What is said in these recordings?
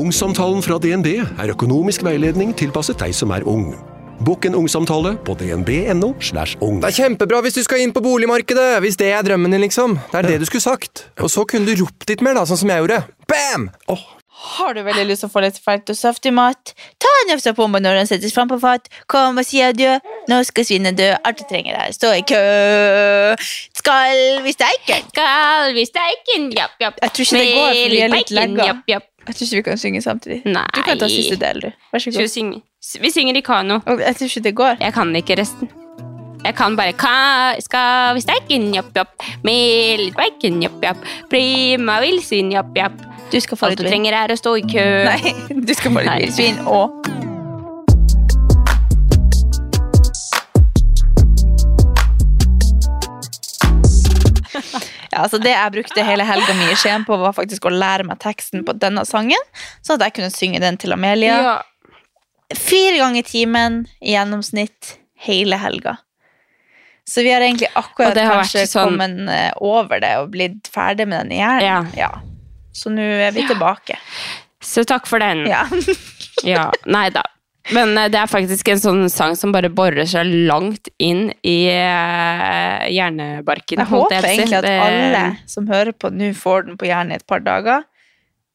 Ungsamtalen fra DNB er økonomisk veiledning tilpasset deg som er ung. Bokk en ungsamtale på dnb.no. slash ung. Det er kjempebra hvis du skal inn på boligmarkedet, hvis det er drømmen din, liksom. Det er det du skulle sagt. Og så kunne du ropt litt mer, da, sånn som jeg gjorde. Bam! Har du veldig lyst til å få litt feit og saftig mat? Ta en nefse på meg når den settes fram på fat. Kom og si adjø. Nå skal svinet dø. Alt du trenger er stå i kø. Skal vi steike? Skal vi steike en japp, japp? Jeg tror ikke det går, for vi er litt legga. japp, japp. Jeg tror ikke vi kan synge samtidig. Nei. Du kan ta siste del, du. Vær så god. synge? Vi synger i kano. Jeg tror ikke det går. Jeg kan ikke resten. Jeg kan bare ka, Skal vi steike japp? Med litt bacon, japp, japp. Prima villsvin, jopp, jopp. Du skal få Alt litt du trenger er å stå i kø. Nei, du skal få litt villsvin og Ja, altså Det jeg brukte hele helga mi i Skien på, var faktisk å lære meg teksten på denne sangen, så at jeg kunne synge den til Amelia. Ja. Fire ganger i timen i gjennomsnitt hele helga. Så vi har egentlig akkurat har kanskje sånn- kommet eh, over det og blitt ferdig med den i hjernen. Ja. Så nå er vi tilbake. Så takk for den. Ja. Ja, nei da. Men eh, det er faktisk en sånn sang som bare borer seg langt inn i eh, hjernebarken. Jeg håper jeg egentlig at alle som hører på nå, får den på hjernen i et par dager.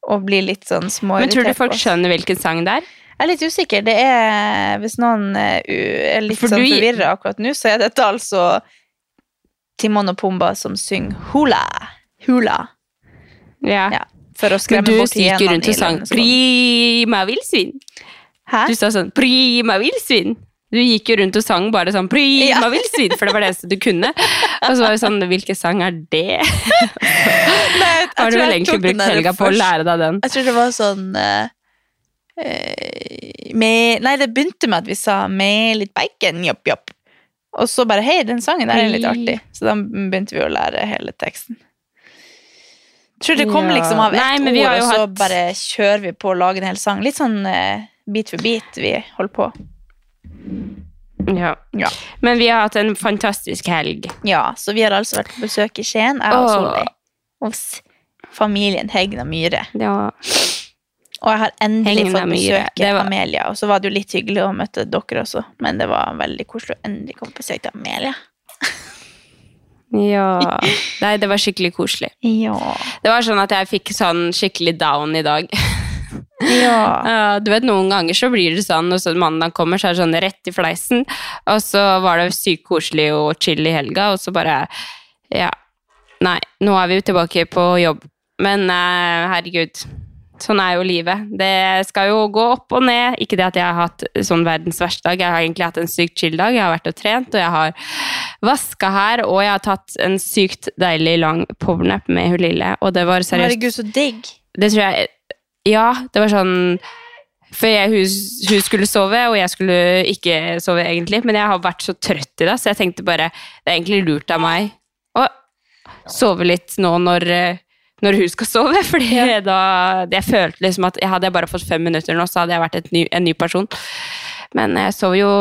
Og blir litt sånn små Men tror du folk skjønner hvilken sang det er? Jeg er litt usikker. Det er, hvis noen eh, er litt For sånn du- forvirra akkurat nå, så er dette altså Timon og Pumba som synger hula. Hula. Ja. Ja, for å skremme du bort gikk jo hyenene rundt og sang sånn. 'prima villsvin'. Hæ? Du sa sånn 'prima villsvin'. Du gikk jo rundt og sang bare sånn 'prima Ja. villsvin', for det var det eneste du kunne. Og så var det sånn Hvilken sang er det? Nei, jeg Har du vel egentlig brukt helga på å lære deg den? Jeg tror det var sånn eh, eh, med, Nei, det begynte med at vi sa 'med litt bacon', jopp, jopp. Og så bare 'hei, den sangen der er litt artig'. Så da begynte vi å lære hele teksten. Jeg tror det kom liksom av ett ord, og så bare kjører vi på å lage en hel sang. Litt sånn eh, bit for bit vi holder på. Ja. Ja. Men vi har hatt en fantastisk helg. Ja, så vi har altså vært på besøk i Skien, jeg og. Solveig. Hos familien Hegna Myhre. Ja. Og jeg har endelig Hegna fått besøke var- Amelia. Og så var det jo litt hyggelig å møte dere også, men det var veldig koselig å endelig komme på besøk til Amelia. Ja. Nei, det var skikkelig koselig. Ja. Det var sånn at jeg fikk sånn skikkelig down i dag. ja. Du vet, Noen ganger så blir det sånn, og så mandag kommer, så er det sånn rett i fleisen. Og så var det sykt koselig og chill i helga, og så bare Ja. Nei, nå er vi jo tilbake på jobb. Men eh, herregud, sånn er jo livet. Det skal jo gå opp og ned. Ikke det at jeg har hatt sånn verdens verste dag, jeg har egentlig hatt en sykt chill dag. Jeg har vært og trent, og jeg har vaska her, og jeg har tatt en sykt deilig lang powernap med hun lille, og det var seriøst Herregud, så digg. det tror jeg Ja, det var sånn For jeg, hun, hun skulle sove, og jeg skulle ikke sove, egentlig. Men jeg har vært så trøtt i dag, så jeg tenkte bare Det er egentlig lurt av meg å sove litt nå når, når hun skal sove. Fordi da Jeg følte liksom at hadde jeg bare fått fem minutter nå, så hadde jeg vært ny, en ny person. Men jeg sov jo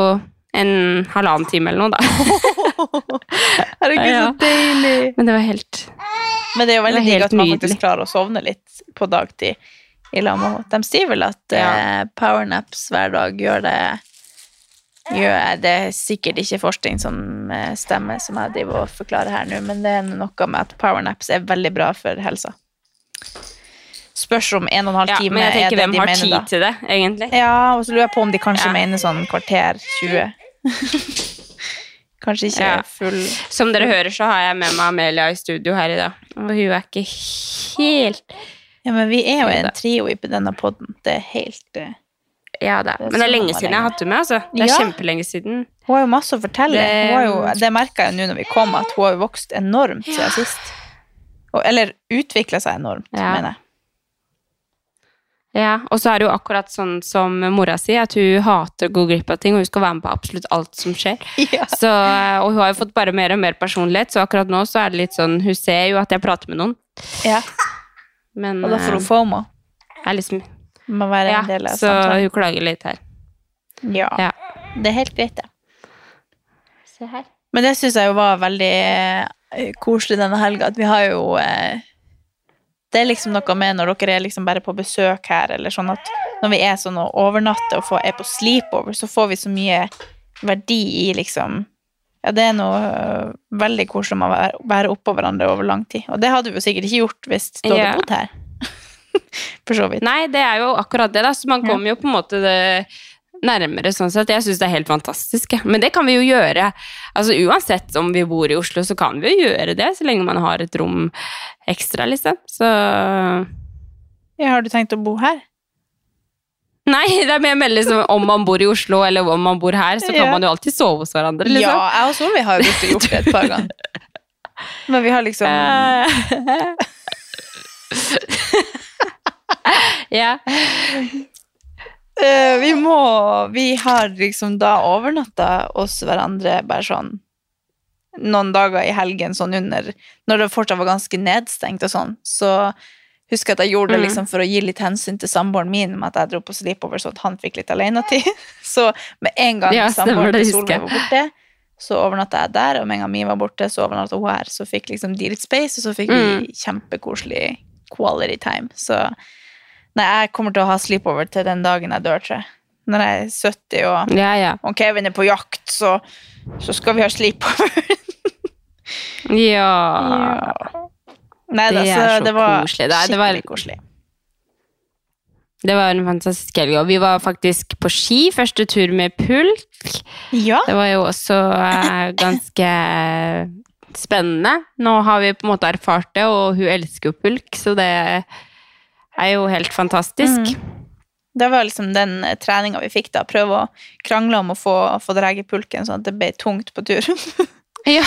en halvannen time eller noe, da. Herregud, Ja. så deilig. Men det var helt Men det er jo veldig digg at man nydelig. faktisk klarer å sovne litt på dagtid i lag med henne. De sier vel at Ja. eh, powernaps hver dag gjør det gjør, Det er sikkert ikke forskning som eh, stemmer, som jeg driver og forklarer her nå, men det er noe med at powernaps er veldig bra for helsa. Spørs om en og en halv time Ja, men jeg er tenker, det hvem de har mener tid da. til det, egentlig? Ja, og så lurer jeg på om de kanskje Ja. mener sånn kvarter 20. kanskje ikke Ja. full Som dere hører, så har jeg med meg Amelia i studio her i dag. Og hun er ikke helt Ja, men vi er jo en trio i denne podden. Det er helt uh, Ja da. Det Men det er sånn lenge siden jeg har hatt henne med. altså. Det er Ja. kjempelenge siden. Hun har jo masse å fortelle. Det- jo, det merka jeg nå når vi kom, at hun har vokst enormt siden sist. Og, eller utvikla seg enormt, Ja. mener jeg. Ja, og så er det jo akkurat sånn som mora si, at hun hater å gå glipp av ting, og hun skal være med på absolutt alt som skjer. Ja. Så, og hun har jo fått bare mer og mer personlighet, så akkurat nå så er det litt sånn Hun ser jo at jeg prater med noen, Ja. Men Og da får hun eh, FOMO. er liksom, Må være Ja, en del av så samtalen. hun klager litt her. Ja. Ja. Det er helt greit, det. Se her. Men det syns jeg jo var veldig eh, koselig denne helga, at vi har jo eh, Det er liksom noe med når dere er liksom bare på besøk her, eller sånn at når vi er sånn og overnatter og er på sleepover, så får vi så mye verdi i liksom Ja, det er noe øh, veldig koselig med å være, være oppå hverandre over lang tid. Og det hadde vi jo sikkert ikke gjort hvis du hadde bodd her. For så vidt. Nei, det er jo akkurat det, da. Så man Ja. kommer jo på en måte det nærmere sånn sett. Jeg syns det er helt fantastisk. Ja. Men det kan vi jo gjøre. Altså Uansett om vi bor i Oslo, så kan vi jo gjøre det, så lenge man har et rom ekstra, liksom. Så Ja, har du tenkt å bo her? Nei, det er mer meldig liksom om man bor i Oslo, eller om man bor her, så kan Ja. man jo alltid sove hos hverandre, liksom. Ja, jeg og Solveig har jo gjort det et par ganger. Men vi har liksom Eh. ja. Uh, vi må Vi har liksom da overnatta hos hverandre bare sånn noen dager i helgen sånn under Når det fortsatt var ganske nedstengt og sånn, så husker at jeg gjorde det Mm. liksom for å gi litt hensyn til samboeren min med at jeg dro på sleepover så at han fikk litt alenetid. Så med en gang Ja, samboeren til Solveig var borte, så overnatta jeg der, og med en gang min var borte, så overnatta hun her. Så fikk liksom de litt space, og så fikk Mm. vi kjempekoselig quality time. Så Nei, jeg kommer til å ha sleepover til den dagen jeg dør, tror jeg. Når jeg er 70 og, Ja, ja. og Kevin er på jakt, så, så skal vi ha sleepover. ja. Ja. Nei, Det altså, er så det var koselig. Det er- det var- skikkelig koselig. Det var en fantastisk helg, og vi var faktisk på ski. Første tur med pulk. Ja. Det var jo også eh, ganske spennende. Nå har vi på en måte erfart det, og hun elsker jo pulk, så det er jo helt fantastisk. Det var liksom den eh, treninga vi fikk da. Prøve å krangle om å få, få drege pulken, sånn at det ble tungt på tur. Ja.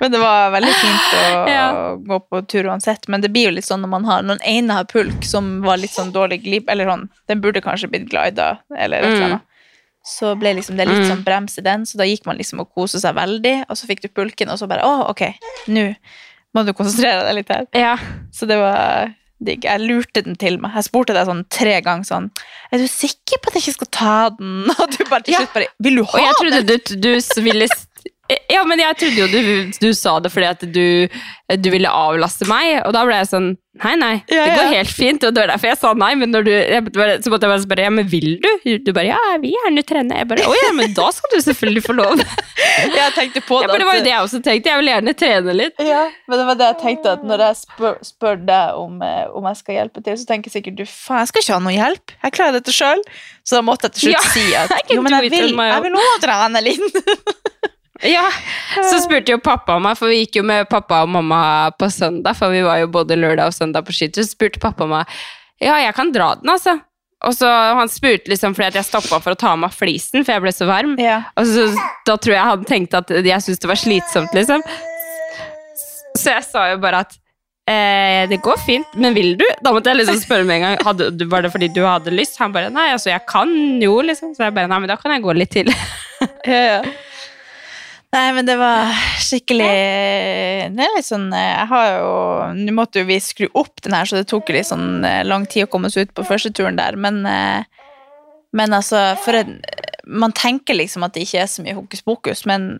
Men det var veldig fint å, Ja. gå på tur uansett. Men det blir jo litt sånn når man har noen ene har pulk som var litt sånn dårlig glip, eller sånn Den burde kanskje blitt glida, eller et eller Mm. annet. Så ble liksom det litt Mm. sånn brems i den, så da gikk man liksom og koste seg veldig, og så fikk du pulken, og så bare Å, ok, nå må du konsentrere deg litt her. Ja. Så det var digg. Jeg lurte den til meg. Jeg spurte deg sånn tre ganger sånn Er du sikker på at jeg ikke skal ta den? Og du bare til slutt bare Vil du ha den? Og jeg trodde du, du ville Ja, men jeg trodde jo du, du sa det fordi at du, du ville avlaste meg, og da ble jeg sånn Nei, nei, Ja, det går ja. helt fint, og det var derfor jeg sa nei, men du jeg, Så måtte jeg bare spørre ja, men vil du? Du bare ja, jeg vil gjerne trene. Jeg bare å ja, men da skal du selvfølgelig få lov. Jeg tenkte på Ja, det. men det var jo det jeg også tenkte, jeg vil gjerne trene litt. Ja, men det var det jeg tenkte at når jeg spør, spør deg om, eh, om jeg skal hjelpe til, så tenker sikkert du faen, jeg skal ikke ha noe hjelp. Jeg klarer dette sjøl. Så da måtte jeg til slutt Ja, si at jo, men jeg vil, jeg vil også trene litt. Ja, Så spurte jo pappa meg, for vi gikk jo med pappa og mamma på søndag, for vi var jo både lørdag og søndag på skitur, så spurte pappa meg ja, jeg kan dra den, altså. Og så Han spurte liksom fordi at jeg stoppa for å ta av meg flisen, for jeg ble så varm. Ja. Og så, da tror jeg han tenkte at jeg syntes det var slitsomt, liksom. Så jeg sa jo bare at eh, det går fint, men vil du? Da måtte jeg liksom spørre med en gang hadde, var det fordi du hadde lyst. Han bare nei, altså jeg kan jo, liksom. Så jeg bare nei, men da kan jeg gå litt til. Ja, ja. Nei, men det var skikkelig Det er litt sånn eh, Jeg har jo Nå måtte jo vi skru opp den her, så det tok litt sånn eh, lang tid å komme oss ut på første turen der, men eh, Men altså, for en Man tenker liksom at det ikke er så mye hokus pokus, men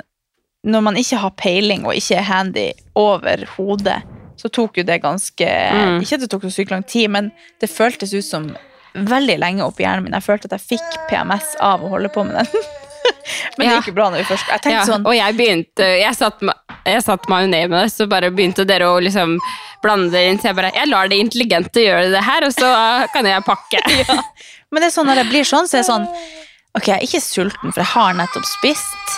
når man ikke har peiling og ikke er handy over hodet, så tok jo det ganske Mm. Ikke at det tok så sykt lang tid, men det føltes ut som veldig lenge oppi hjernen min. Jeg følte at jeg fikk PMS av å holde på med den. Men det Ja. gikk jo bra når vi først Jeg tenkte Ja, sånn og jeg begynte Jeg satt, jeg satt meg ned med det, så bare begynte dere å liksom blande det inn. Så jeg bare Jeg lar det intelligente gjøre det her, og så kan jeg pakke. Men det er sånn når jeg blir sånn, så er jeg sånn Ok, jeg er ikke sulten, for jeg har nettopp spist.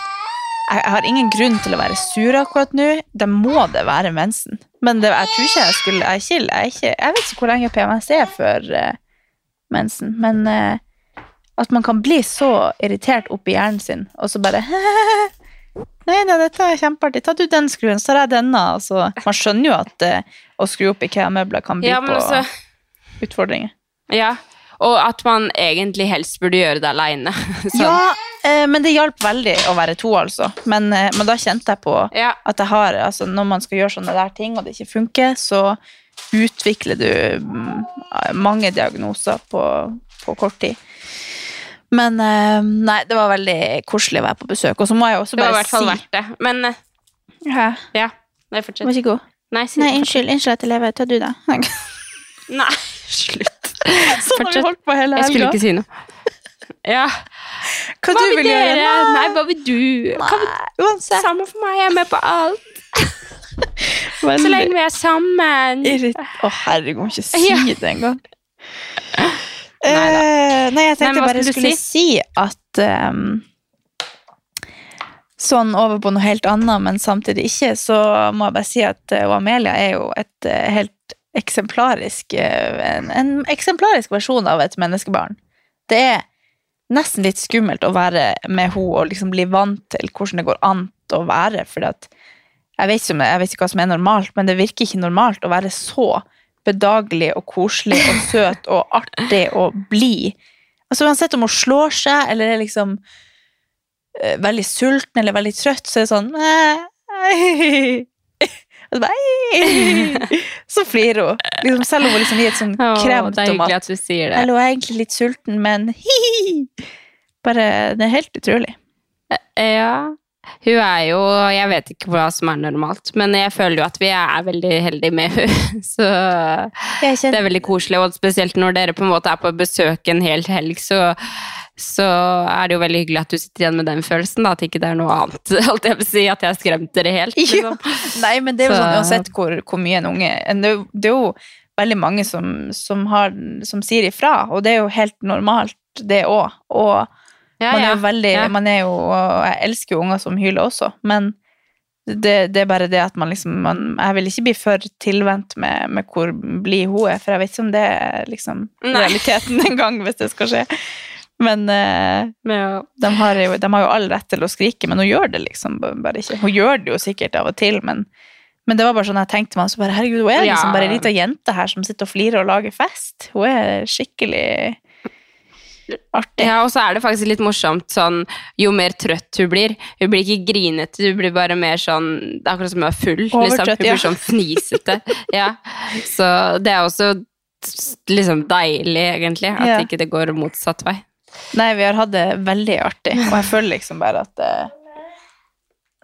Jeg, har ingen grunn til å være sur akkurat nå. Da må det være mensen. Men det, jeg tror ikke jeg skulle Jeg, ikke, jeg, vet ikke hvor lenge PMS er før uh, mensen, men eh, at man kan bli så irritert oppi hjernen sin, og så bare Nei nei, dette er kjempeartig. Ta du den skruen, så tar jeg denne. Altså, man skjønner jo at uh, å skru opp IKEA-møbler kan by Ja, på også, utfordringer. Ja, Og at man egentlig helst burde gjøre det aleine. Ja, eh, men det hjalp veldig å være to, altså. Men, eh, men da kjente jeg på Ja. at jeg har, altså når man skal gjøre sånne der ting, og det ikke funker, så utvikler du mm, mange diagnoser på, på kort tid. Men eh, nei, det var veldig koselig å være på besøk. Og så må jeg også Det var i hvert fall si verdt det. Men eh, Hæ? ja, nei, fortsett. så god. Nei, si Nei, unnskyld, unnskyld at jeg lever. Ta du, da. Nei, slutt. Sånn har vi holdt på hele Jeg skulle ikke si noe. Ja. Hva, Hva du vil dere? gjøre? Nei. Nei, hva vil du? Uansett. Samme for meg, jeg er med på alt. Så lenge vi er sammen. irrit- Å, herregud, må ikke si Ja. det engang. Eh, nei, jeg tenkte Nei, bare skulle skulle si, at um, Sånn over på noe helt annet, men samtidig ikke, så må jeg bare si at uh, Amelia er jo et uh, helt eksemplarisk en, en eksemplarisk versjon av et menneskebarn. Det er nesten litt skummelt å være med henne og liksom bli vant til hvordan det går an å være, For jeg jeg vet ikke hva som er normalt, men det virker ikke normalt å være så bedagelig og koselig og søt og artig og blid. Altså Uansett om hun slår seg eller er liksom uh, veldig sulten eller veldig trøtt, så er det sånn så flirer hun. Liksom, selv om hun liksom gir et sånn kremt om at at. Eller hun er egentlig litt sulten, men Bare Det er helt utrolig. Ja. Hun er jo Jeg vet ikke hva som er normalt, men jeg føler jo at vi er veldig heldige med hun. Så det er veldig koselig, og spesielt når dere på en måte er på besøk en hel helg, så, så er det jo veldig hyggelig at du sitter igjen med den følelsen, da, at ikke det er noe annet. Alt jeg vil si, at jeg har skremt dere helt. Liksom. Nei, men det er jo sånn uansett hvor, hvor mye en unge Det det er jo veldig mange som, som, har, som sier ifra, og det er jo helt normalt, det òg. Og Ja, man er jo veldig Ja. man er jo, og Jeg elsker jo unger som hyler også, men det, det er bare det at man liksom man, Jeg vil ikke bli for tilvendt med, med hvor blid hun er, for jeg vet ikke om det er liksom realiteten en gang, hvis det skal skje. Men eh, ja. de har, jo, de har jo all rett til å skrike, men hun gjør det liksom bare ikke. Hun gjør det jo sikkert av og til, men, men det var bare sånn jeg tenkte meg, så bare, herregud, hun er liksom bare ei lita jente her som sitter og flirer og lager fest. Hun er skikkelig artig. Ja, og så er det faktisk litt morsomt sånn Jo mer trøtt hun blir Hun blir ikke grinete, hun blir bare mer sånn Det er akkurat som hun er full. Liksom. Hun ja. blir sånn fnisete. ja. Så det er også liksom deilig, egentlig, at Ja. ikke det går motsatt vei. Nei, vi har hatt det veldig artig, og jeg føler liksom bare at eh,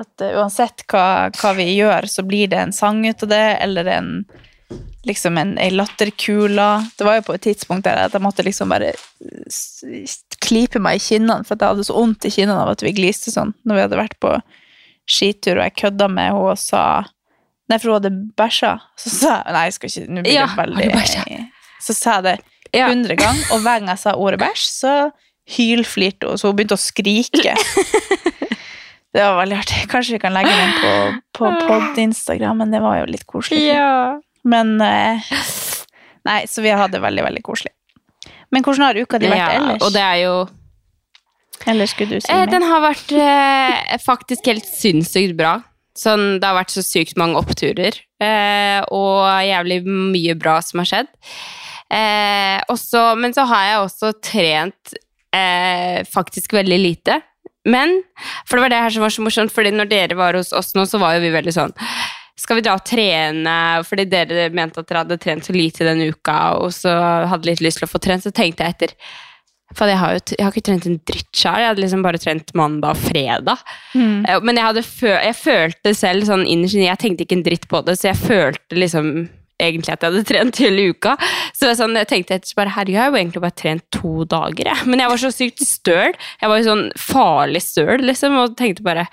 at eh, uansett hva, hva vi gjør, så blir det en sang ut av det, eller en liksom en, en latterkula. Det var jo på et tidspunkt der at jeg måtte liksom bare klype meg i kinnene, for jeg hadde så vondt i kinnene av at vi gliste sånn, når vi hadde vært på skitur, og jeg kødda med henne og sa Nei, for hun hadde bæsja. Så sa jeg Nei, jeg skal ikke Nå blir Ja, det veldig? Så sa jeg det Ja. hundre ganger, og hver gang jeg sa ordet bæsj, så hylflirte hun, så hun begynte å skrike. Det var veldig artig. Kanskje vi kan legge den på, på pod-Instagram, men det var jo litt koselig. Men eh, Nei, så vi har hatt det veldig, veldig koselig. Men hvordan har uka di vært Ja, ellers? og det er jo Eller skulle du si Eh, den har vært eh, faktisk helt sinnssykt bra. Sånn, det har vært så sykt mange oppturer, eh, og jævlig mye bra som har skjedd. Eh, og men så har jeg også trent eh, faktisk veldig lite. Men, for det var det her som var så morsomt, fordi når dere var hos oss nå, så var jo vi veldig sånn skal vi dra og trene, fordi dere mente at dere hadde trent så lite denne uka, og så hadde litt lyst til å få trent, så tenkte jeg etter for jeg har jo jeg har ikke trent en dritt sjøl. Jeg hadde liksom bare trent mandag og fredag. Mm. Eh, Men jeg, hadde fø jeg følte selv sånn innerst inne Jeg tenkte ikke en dritt på det, så jeg følte liksom egentlig at jeg hadde trent hele uka. Så sånn, jeg tenkte etter så bare Herregud, jeg har jo egentlig bare trent to dager, jeg. Men jeg var så sykt støl. Jeg var jo sånn farlig støl, liksom, og tenkte bare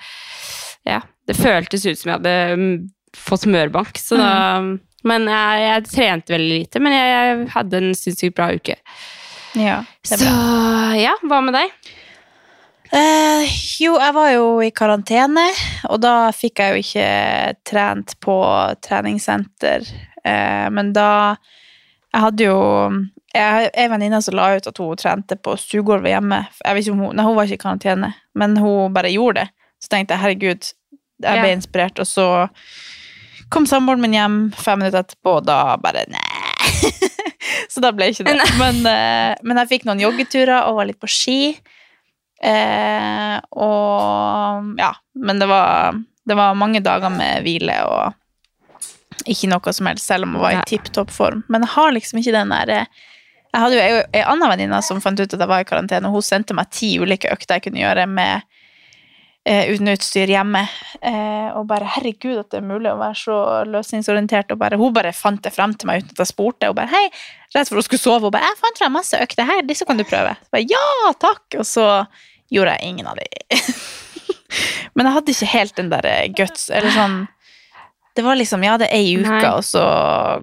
Ja. Det føltes ut som jeg hadde mm, smørbank. Så da Men jeg, jeg trente veldig lite, men jeg, jeg hadde en sinnssykt bra uke. Ja, er Så bra. ja, hva med deg? Eh, jo, jeg var jo i karantene, og da fikk jeg jo ikke trent på treningssenter. Eh, men da Jeg hadde jo Jeg en venninne som la ut at hun trente på stuegulvet hjemme. Hun, nei, hun var ikke i karantene, men hun bare gjorde det. Så tenkte jeg herregud, jeg ble Ja. inspirert, og så kom samboeren min hjem fem minutter etterpå, og da bare nei. så da ble ikke det. Men, eh, men jeg fikk noen joggeturer og var litt på ski. Eh, og ja, men det var, det var mange dager med hvile og ikke noe som helst, selv om jeg var i tipp topp form. Men jeg har liksom ikke den der eh, Jeg hadde jo ei anna venninne som fant ut at jeg var i karantene, og hun sendte meg ti ulike økter jeg kunne gjøre med eh, uten utstyr hjemme. Eh, og bare herregud, at det er mulig å være så løsningsorientert. Og bare, hun bare fant det frem til meg uten at jeg spurte. Og bare hei, rett for hun skulle sove, hun bare jeg fant frem masse økter her, disse kan du prøve. Så bare, ja, takk! Og så gjorde jeg ingen av de. Men jeg hadde ikke helt den der eh, guts, eller sånn det var liksom, ja, det er ei uke, Nei. og så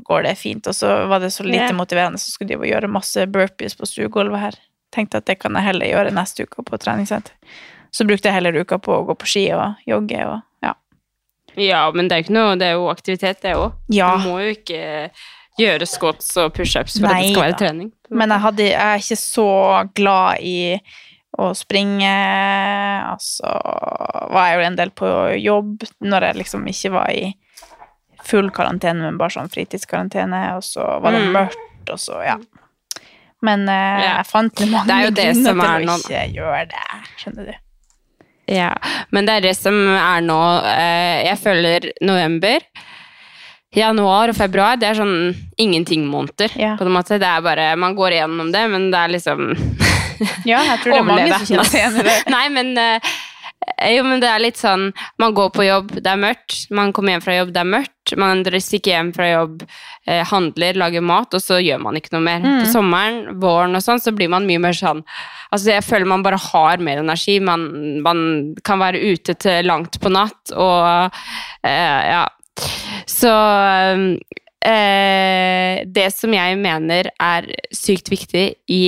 går det fint. Og så var det så lite yeah. motiverende, så skulle de gjøre masse burpees på stuegulvet her. Tenkte at det kan jeg heller gjøre neste uke på treningssenter. Så brukte jeg heller uka på å gå på ski og jogge og ja. Ja, men det er jo ikke noe, det er jo aktivitet, det òg. Ja. Du må jo ikke gjøre squats og pushups for at det skal være da. trening. Men jeg, hadde, jeg er ikke så glad i å springe. Altså var jeg jo en del på jobb når jeg liksom ikke var i full karantene, men bare sånn fritidskarantene, og så var det Mm. mørkt, og så, ja. Men eh, Ja. jeg fant mange er grunner til å ikke gjøre det, skjønner du. Ja, men det er det som er nå. eh, Jeg føler november, januar og februar, det er sånn ingenting-måneder. Ja. På en måte. Det er bare, man går igjennom det, men det er liksom Ja, jeg tror det er mange som kjenner seg igjen i det. Nei, men eh, jo, men det er litt sånn Man går på jobb, det er mørkt. Man kommer hjem fra jobb, det er mørkt. Man stikker hjem fra jobb, eh, handler, lager mat, og så gjør man ikke noe mer. Mm. På sommeren, våren og sånn, så blir man mye mer sånn Altså, jeg føler man bare har mer energi. Man, man kan være ute til langt på natt, og eh, ja. Så eh, det som jeg mener er sykt viktig i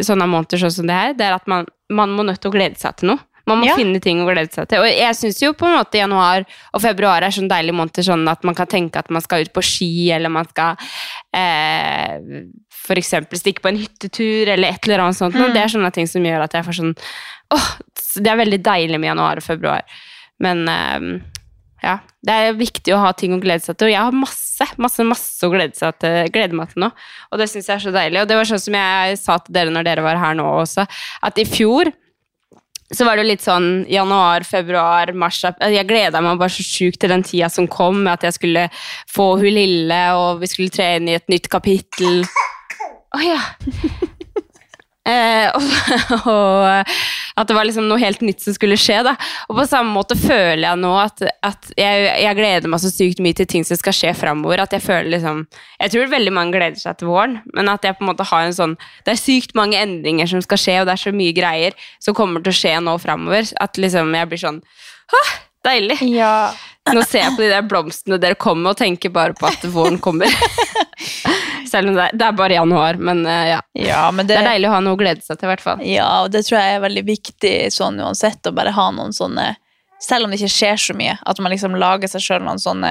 sånne måneder sånn som det her, det er at man, man må nødt til å glede seg til noe. Man må Ja. finne ting å glede seg til. Og jeg syns jo på en måte januar og februar er sånn deilige måneder sånn at man kan tenke at man skal ut på ski, eller man skal eh, eksempel stikke på en hyttetur, eller et eller annet sånt. Mm. Det er sånne ting som gjør at jeg får sånn Åh, det er veldig deilig med januar og februar. Men eh, ja, det er viktig å ha ting å glede seg til. Og jeg har masse, masse, masse å glede, seg til, glede meg til nå. Og det syns jeg er så deilig. Og det var sånn som jeg sa til dere når dere var her nå også, at i fjor så var det jo litt sånn januar, februar, mars Jeg gleda meg bare så sjukt til den tida som kom, med at jeg skulle få hun lille, og vi skulle tre inn i et nytt kapittel. Å ja. Eh, og, og at det var liksom noe helt nytt som skulle skje. Da. Og på samme måte føler jeg nå at, at jeg, jeg gleder meg så sykt mye til ting som skal skje framover. At jeg føler liksom Jeg tror veldig mange gleder seg til våren, men at jeg på en måte har en sånn Det er sykt mange endringer som skal skje, og det er så mye greier som kommer til å skje nå framover, at liksom jeg blir sånn Åh, deilig! Ja. Nå ser jeg på de der blomstene dere kommer, og tenker bare på at våren kommer. Selv om det er, det er bare januar, men uh, ja. ja, men Det det, er deilig å ha noe å glede seg til, i hvert fall. Ja, og det tror jeg er veldig viktig sånn uansett, å bare ha noen sånne Selv om det ikke skjer så mye, at man liksom lager seg sjøl noen sånne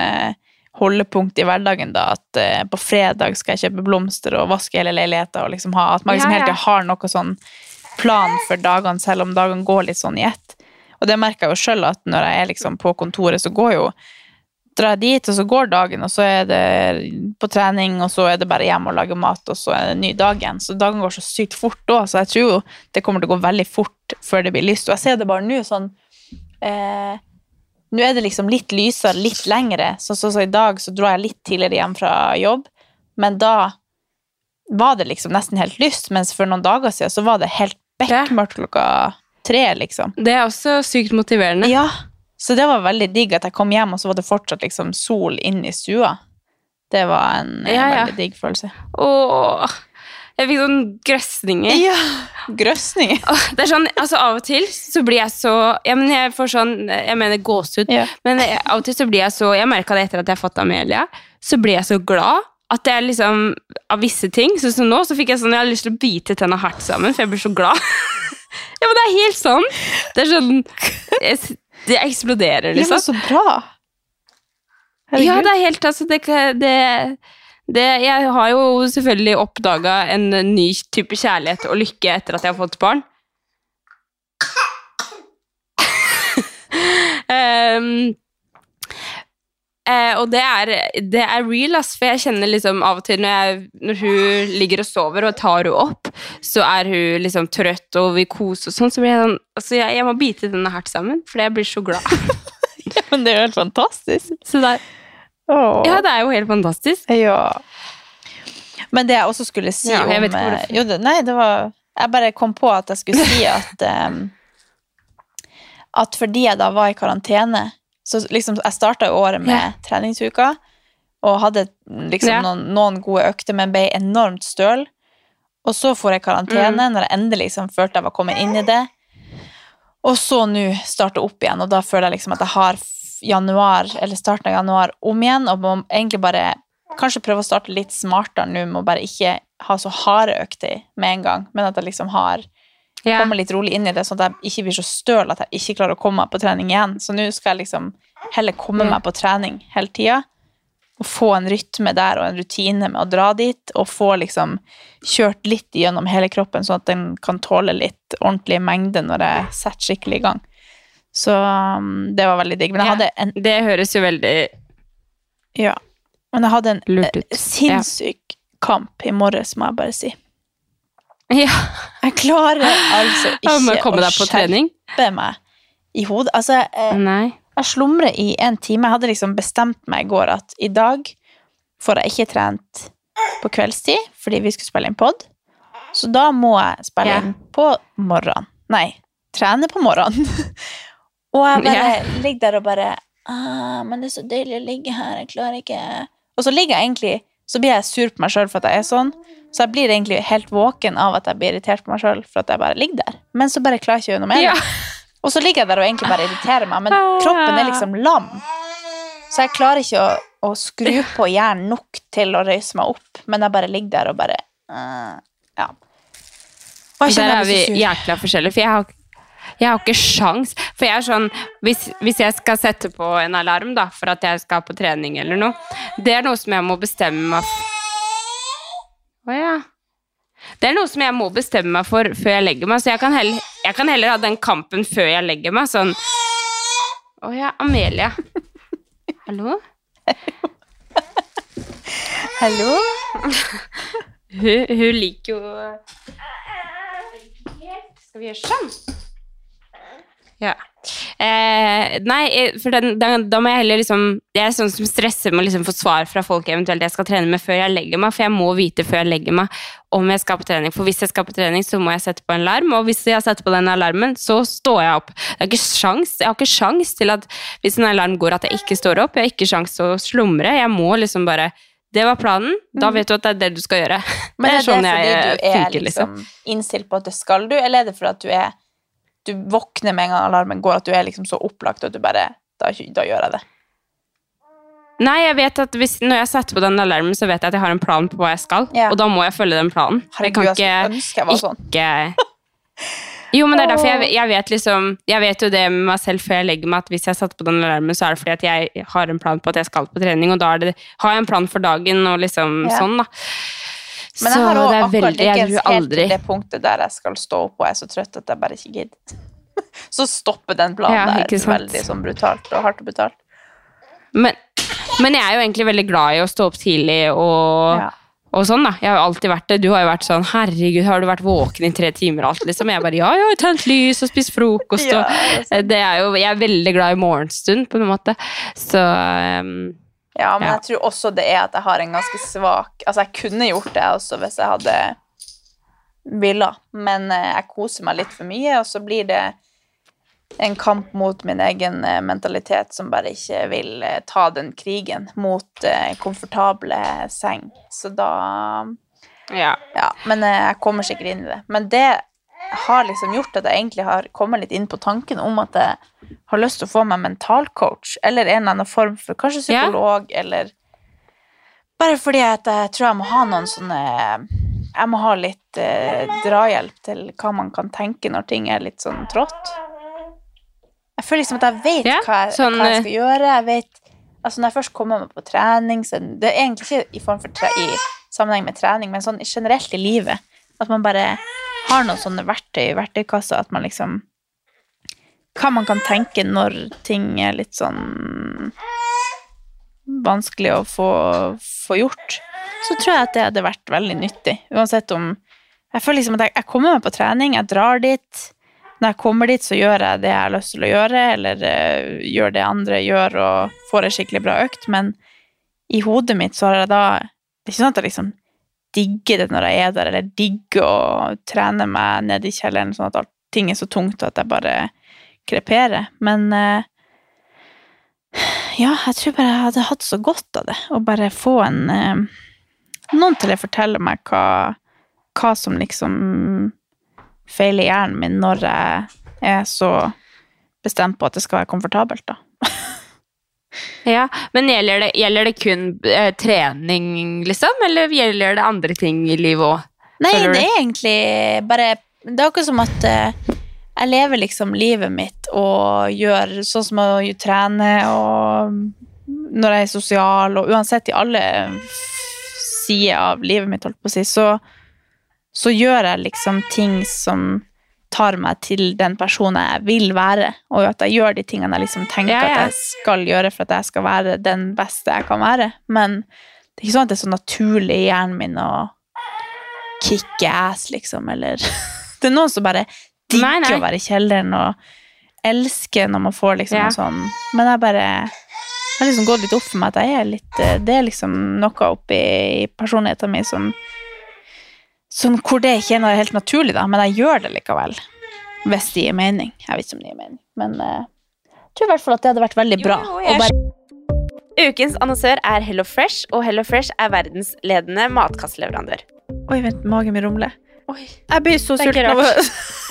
holdepunkt i hverdagen, da. At uh, på fredag skal jeg kjøpe blomster og vaske hele leiligheten, og liksom ha At man liksom Ja, hele tida har noe sånn plan for dagene, selv om dagene går litt sånn i ett. Og det merker jeg jo sjøl, at når jeg er liksom på kontoret, så går jo drar jeg dit, og så går dagen, og så er det på trening, og så er det bare hjem og lage mat, og så er det ny dag igjen. Så dagen går så sykt fort òg, så jeg tror jo det kommer til å gå veldig fort før det blir lyst. Og jeg ser det bare nå sånn eh, Nå er det liksom litt lysere, litt lengre. Så, så, så i dag så dro jeg litt tidligere hjem fra jobb, men da var det liksom nesten helt lyst, mens for noen dager siden så var det helt bekmørkt klokka tre, liksom. Det er også sykt motiverende. Ja, så det var veldig digg at jeg kom hjem, og så var det fortsatt liksom sol inn i stua. Det var en Ja, ja. veldig digg følelse. Åh, jeg fikk sånn grøsninger. Ja, grøsninger. Det er sånn, altså Av og til så blir jeg så ja, men Jeg får sånn, jeg mener gåsehud. Ja. Men av og til så blir jeg så Jeg merka det etter at jeg har fått Amelia. Så blir jeg så glad at jeg liksom Av visse ting. Sånn som nå, så fikk jeg sånn Jeg har lyst til å bite tenna hardt sammen, for jeg blir så glad. ja, men det er helt sånn. Det er sånn jeg, Det eksploderer, Ja, men var så bra. Ja, det er helt altså, det, det, det, Jeg har jo selvfølgelig oppdaga en ny type kjærlighet og lykke etter at jeg har fått barn. Ehm, Eh, og det er, det er real, ass, for jeg kjenner liksom av og til når, jeg, når hun ligger og sover og tar henne opp, så er hun liksom trøtt og vil kose og sånn, så blir jeg sånn Altså, jeg, jeg må bite denne hardt sammen, for jeg blir så glad. Men det er jo helt fantastisk. Så er, Åh. ja, det er jo helt fantastisk. Ja. Men det jeg også skulle si Ja, om eh, Jo, det, nei, det var Jeg bare kom på at jeg skulle si at um, At fordi jeg da var i karantene Så liksom, jeg starta året med Ja. treningsuka og hadde liksom Ja. noen, noen gode økter, men ble enormt støl. Og så får jeg karantene Mm. når jeg endelig liksom følte jeg var kommet inn i det. Og så nå starte opp igjen, og da føler jeg liksom at jeg har januar, eller starten av januar om igjen, og må egentlig bare kanskje prøve å starte litt smartere nå, med å bare ikke ha så harde økter med en gang, men at jeg liksom har Ja. Komme litt rolig inn i det, sånn at jeg ikke blir så støl at jeg ikke klarer å komme meg på trening igjen. Så nå skal jeg liksom heller komme meg på trening hele tida, og få en rytme der og en rutine med å dra dit, og få liksom kjørt litt gjennom hele kroppen, sånn at den kan tåle litt ordentlig mengde når jeg setter skikkelig i gang. Så um, det var veldig digg. Men jeg hadde en Det høres jo veldig Ja. Men jeg hadde en eh, sinnssyk kamp i morges, må jeg bare si. Ja. Jeg klarer altså ikke å skjerpe meg i hodet. Altså, jeg, jeg slumrer i en time. Jeg hadde liksom bestemt meg i går at i dag får jeg ikke trent på kveldstid fordi vi skulle spille inn pod. Så da må jeg spille inn på morgenen. Nei, trene på morgenen. og jeg bare Ja. ligger der og bare ah, Men det er så deilig å ligge her, jeg klarer ikke Og så ligger jeg egentlig Så blir jeg sur på meg sjøl for at jeg er sånn. Så jeg blir egentlig helt våken av at jeg blir irritert på meg sjøl for at jeg bare ligger der. Men så bare klarer jeg ikke gjøre noe med det. Ja. Og så ligger jeg der og egentlig bare irriterer meg, men kroppen er liksom lam. Så jeg klarer ikke å, å skru på hjernen nok til å røyse meg opp, men jeg bare ligger der og bare uh, Ja. Og Der er vi jækla forskjellige, for jeg har, jeg har ikke sjans. For jeg er sånn, hvis, hvis jeg skal sette på en alarm da, for at jeg skal på trening eller noe, det er noe som jeg må bestemme meg for. Åja. Det er noe som jeg må bestemme meg for før jeg legger meg, så jeg kan heller, jeg kan heller ha den kampen før jeg legger meg, sånn. Åja, Amelia. Hallo? Hallo? Hun, hun liker jo Skal vi gjøre sånn? Ja. Eh, nei, eh, for den, da, da må jeg heller liksom Jeg er sånn som stresser med å liksom få svar fra folk eventuelt jeg skal trene med før jeg legger meg, for jeg må vite før jeg legger meg om jeg skal på trening. For hvis jeg skal på trening, så må jeg sette på en alarm, og hvis jeg setter på den alarmen, så står jeg opp. Det er ikke sjans, jeg har ikke sjans til at hvis en alarm går at jeg ikke står opp, jeg har ikke sjans til å slumre. Jeg må liksom bare Det var planen, da vet du at det er det du skal gjøre. Men det er er sånn det fordi jeg du er funker, liksom innstilt på at det skal du, eller er det fordi at du er Du våkner med en gang alarmen går, at du er liksom så opplagt at du bare Da, da gjør jeg det. Nei, jeg vet at hvis, når jeg setter på den alarmen, så vet jeg at jeg har en plan på hva jeg skal. Ja. Og da må jeg følge den planen. Jeg kan ikke, jeg sånn. ikke Jo, men det er derfor jeg, jeg vet liksom Jeg vet jo det med meg selv før jeg legger meg, at hvis jeg setter på den alarmen, så er det fordi at jeg har en plan på at jeg skal på trening, og da det, har jeg en plan for dagen og liksom Ja. sånn, da. Men jeg har òg akkurat ikke helt til det punktet der jeg skal stå opp og er så trøtt at jeg bare ikke gidder. Så stopper den planen Ja, der veldig sånn brutalt og hardt og brutalt. Men, men jeg er jo egentlig veldig glad i å stå opp tidlig og, Ja. og sånn, da. Jeg har jo alltid vært det. Du har jo vært sånn 'herregud, har du vært våken i tre timer?' og alt, liksom. Jeg bare 'ja, jeg har tent lys og spist frokost', Ja, og det er det er jo Jeg er veldig glad i morgenstund, på en måte. Så um, Ja, men Ja. jeg tror også det er at jeg har en ganske svak Altså, jeg kunne gjort det også hvis jeg hadde villa, men eh, jeg koser meg litt for mye, og så blir det en kamp mot min egen eh, mentalitet som bare ikke vil eh, ta den krigen mot komfortable seng. Så da ja. Ja, men jeg kommer sikkert inn i det. Men det har liksom gjort at jeg egentlig har kommet litt inn på tanken om at jeg har lyst til å få meg mentalcoach, eller en eller annen form for kanskje psykolog, eller Bare fordi at jeg tror jeg må ha noen sånne Jeg må ha litt eh, drahjelp til hva man kan tenke når ting er litt sånn trått. Jeg føler liksom at jeg vet Ja, hva, jeg, sånn, hva jeg eh, skal gjøre. Jeg vet Altså Når jeg først kommer meg på trening så Det er egentlig ikke i, form for tre, i sammenheng med trening, men sånn generelt i livet. At man bare har noen sånne verktøy i verktøykassa. At man liksom Hva man kan tenke når ting er litt sånn vanskelig å få, få gjort, så tror jeg at det hadde vært veldig nyttig. Uansett om Jeg føler liksom at jeg, jeg kommer meg på trening, jeg drar dit. Når jeg kommer dit, så gjør jeg det jeg har lyst til å gjøre, eller uh, gjør det andre gjør, og får ei skikkelig bra økt, men i hodet mitt så har jeg da Det er ikke sånn at jeg liksom digger det når jeg er der, eller digger å trene meg nede i kjelleren sånn at alt, ting er så tungt at jeg bare kreperer. Men eh, ja, jeg tror bare jeg hadde hatt så godt av det. Å bare få en eh, Noen til å fortelle meg hva, hva som liksom feiler hjernen min når jeg er så bestemt på at det skal være komfortabelt, da. Ja, Men gjelder det, gjelder det kun eh, trening, liksom? Eller gjelder det andre ting i livet òg? Nei, det er egentlig bare Det er akkurat som at eh, jeg lever liksom livet mitt og gjør sånn som å trene og når jeg er sosial, og uansett i alle sider av livet mitt, holdt på å si, så, så gjør jeg liksom ting som tar meg til den personen jeg vil være, og at jeg gjør de tingene jeg liksom tenker Ja, ja. at jeg skal gjøre for at jeg skal være den beste jeg kan være. Men det er ikke sånn at det er så naturlig i hjernen min å kicke ass, liksom, eller Det er noen som bare digger å være i kjelleren og elsker når man får liksom Ja. noe sånn Men jeg bare Det har liksom gått litt opp for meg at jeg er litt eh, Det er liksom noe oppi personligheten min som Sånn hvor det ikke er noe helt naturlig, da, men jeg gjør det likevel. Hvis det gir mening. Jeg vet ikke om det gir mening, men eh, jeg tror i hvert fall at det hadde vært veldig bra. Jo, jo, bare Ukens annonsør er Hello Fresh, og Hello Fresh er verdensledende matkastleverandør. Oi, vent, magen min rumler. Jeg blir så sulten av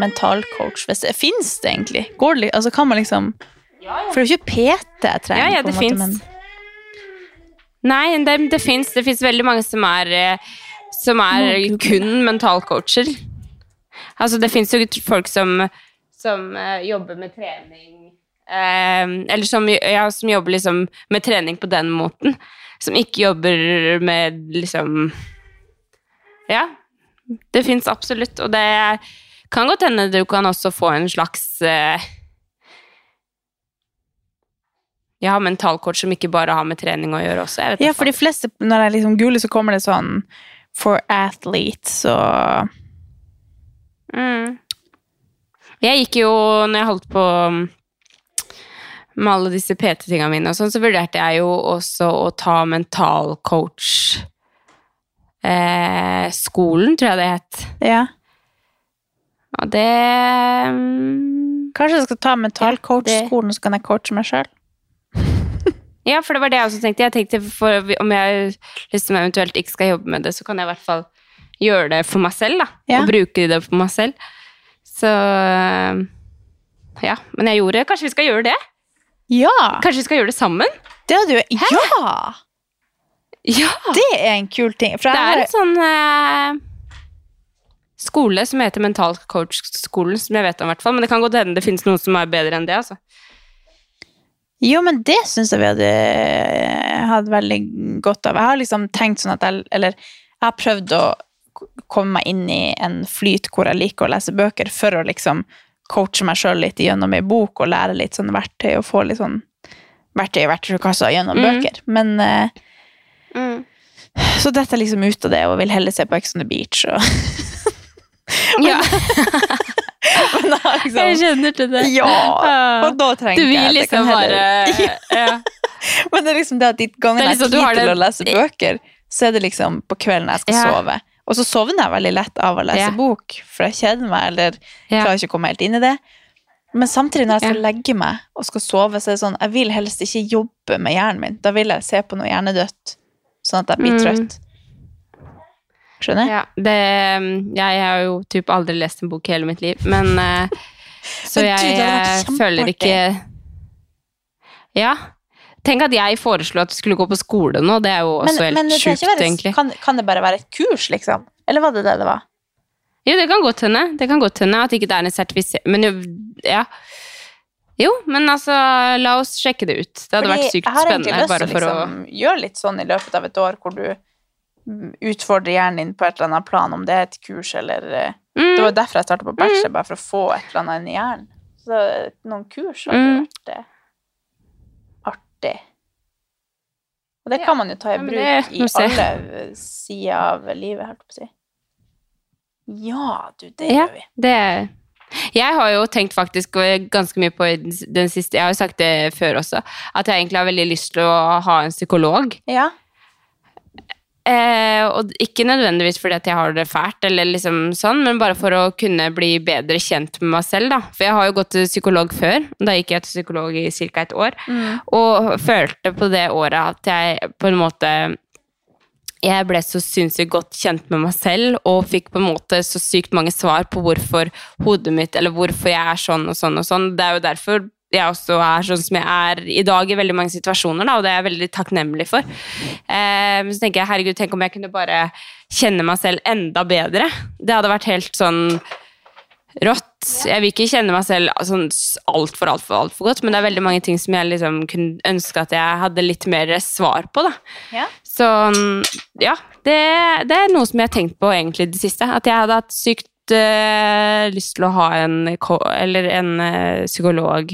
mentalcoach, hvis det fins det egentlig. Går det, altså kan man liksom For det er jo ikke PT jeg trenger. Ja, ja, det fins. men- Nei, det, det fins det finnes veldig mange som er, eh, som er kun mentalcoacher. Altså, det fins jo folk som, som uh, jobber med trening uh, Eller som, ja, som jobber liksom med trening på den måten. Som ikke jobber med liksom Ja. Det fins absolutt, og det kan godt hende du kan også få en slags eh, ja, mentalkort som ikke bare har med trening å gjøre også. Ja, for de fleste, når det er liksom gule, så kommer det sånn For athletes og Mm. Jeg gikk jo, når jeg holdt på mm, med alle disse PT-tingene mine, og sånn, så vurderte jeg jo også å ta mentalcoach eh, tror jeg det het. Ja. Og det um, Kanskje jeg skal ta mentalcoach-skolen, Ja, så kan jeg coache meg sjøl. Ja, for det var det jeg også tenkte. Jeg tenkte for, Om jeg liksom eventuelt ikke skal jobbe med det, så kan jeg i hvert fall gjøre det for meg selv, da. Ja. Og bruke det for meg selv. Så ja. Men jeg gjorde det. Kanskje vi skal gjøre det? Ja! Kanskje vi skal gjøre det sammen? Det hadde jo Ja! Ja! Det er en kul ting. Det er en sånn eh, skole som heter Mental Coach-skolen, som jeg vet om, i hvert fall. Men det kan godt hende det finnes noen som er bedre enn det, altså. jo, men det syns jeg vi hadde hatt veldig godt av. Jeg har liksom tenkt sånn at jeg Eller jeg har prøvd å komme meg inn i en flyt hvor jeg liker å lese bøker, for å liksom coache meg sjøl litt gjennom ei bok og lære litt sånn verktøy og få litt sånn verktøy i verktøykassa gjennom Mm. bøker. Men eh, Så detter jeg liksom ut av det og vil heller se på Ex on the Beach og Ja, Men jeg liksom, jeg kjenner til det. Ja! Ja. Og da trengte Du vil jeg liksom bare heller- ja. Men det er liksom det at de gangene jeg liksom, har tid til å lese bøker, så er det liksom på kvelden jeg skal Ja. sove. Og så sovner jeg veldig lett av å lese Ja. bok, for jeg kjeder meg, eller Ja. klarer ikke å komme helt inn i det. Men samtidig, når jeg skal Ja. legge meg og skal sove, så er det sånn, jeg vil helst ikke jobbe med hjernen min. Da vil jeg se på noe hjernedødt, sånn at jeg blir Mm. trøtt. Skjønner? Ja, det, jeg har jo typ aldri lest en bok i hele mitt liv, men eh, Så Men jeg vært eh, føler ikke Ja. Tenk at jeg foreslo at du skulle gå på skole nå, det er jo også helt det sjukt, egentlig. Kan, kan det bare være et kurs, liksom? Eller var det det det var? Jo, det kan godt hende. Det kan godt hende at ikke det er en sertifisering Men jo, ja. Jo, men altså, la oss sjekke det ut. Det hadde Fordi vært sykt spennende. jeg har egentlig lyst til å liksom, gjøre litt sånn i løpet av et år, hvor du mm, utfordrer hjernen din på et eller annet plan, om det er et kurs eller eh, mm, Det var derfor jeg starta på bachelor, bare for å få et eller annet inn i hjernen. Så noen kurs hadde Mm. vært eh, artig. Og det kan man jo ta i bruk det- i alle eh, sider av livet, holdt jeg på å si. Ja, du, det Ja. gjør vi. Det Jeg har jo tenkt faktisk ganske mye på den- den siste Jeg har jo sagt det før også, at jeg egentlig har veldig lyst til å ha en psykolog. Ja. Eh, og ikke nødvendigvis fordi at jeg har det fælt, eller liksom sånn, men bare for å kunne bli bedre kjent med meg selv. da. For jeg har jo gått til psykolog før. Da gikk jeg til psykolog i ca. et år. Og følte på det året at jeg på en måte jeg ble så sinnssykt godt kjent med meg selv, og fikk på en måte så sykt mange svar på hvorfor hodet mitt, eller hvorfor jeg er sånn og sånn og sånn. Det er jo derfor jeg også er sånn som jeg er i dag i veldig mange situasjoner, da, og det er jeg veldig takknemlig for. Eh, men så tenker jeg, herregud, tenk om jeg kunne bare kjenne meg selv enda bedre. Det hadde vært helt sånn rått. Jeg vil ikke kjenne meg selv sånn altfor, altfor, altfor godt, men det er veldig mange ting som jeg liksom kunne ønske at jeg hadde litt mer svar på, da. Ja. Så ja, det, det er noe som jeg har tenkt på egentlig i det siste. At jeg hadde hatt sykt øh, lyst til å ha en, eller en øh, psykolog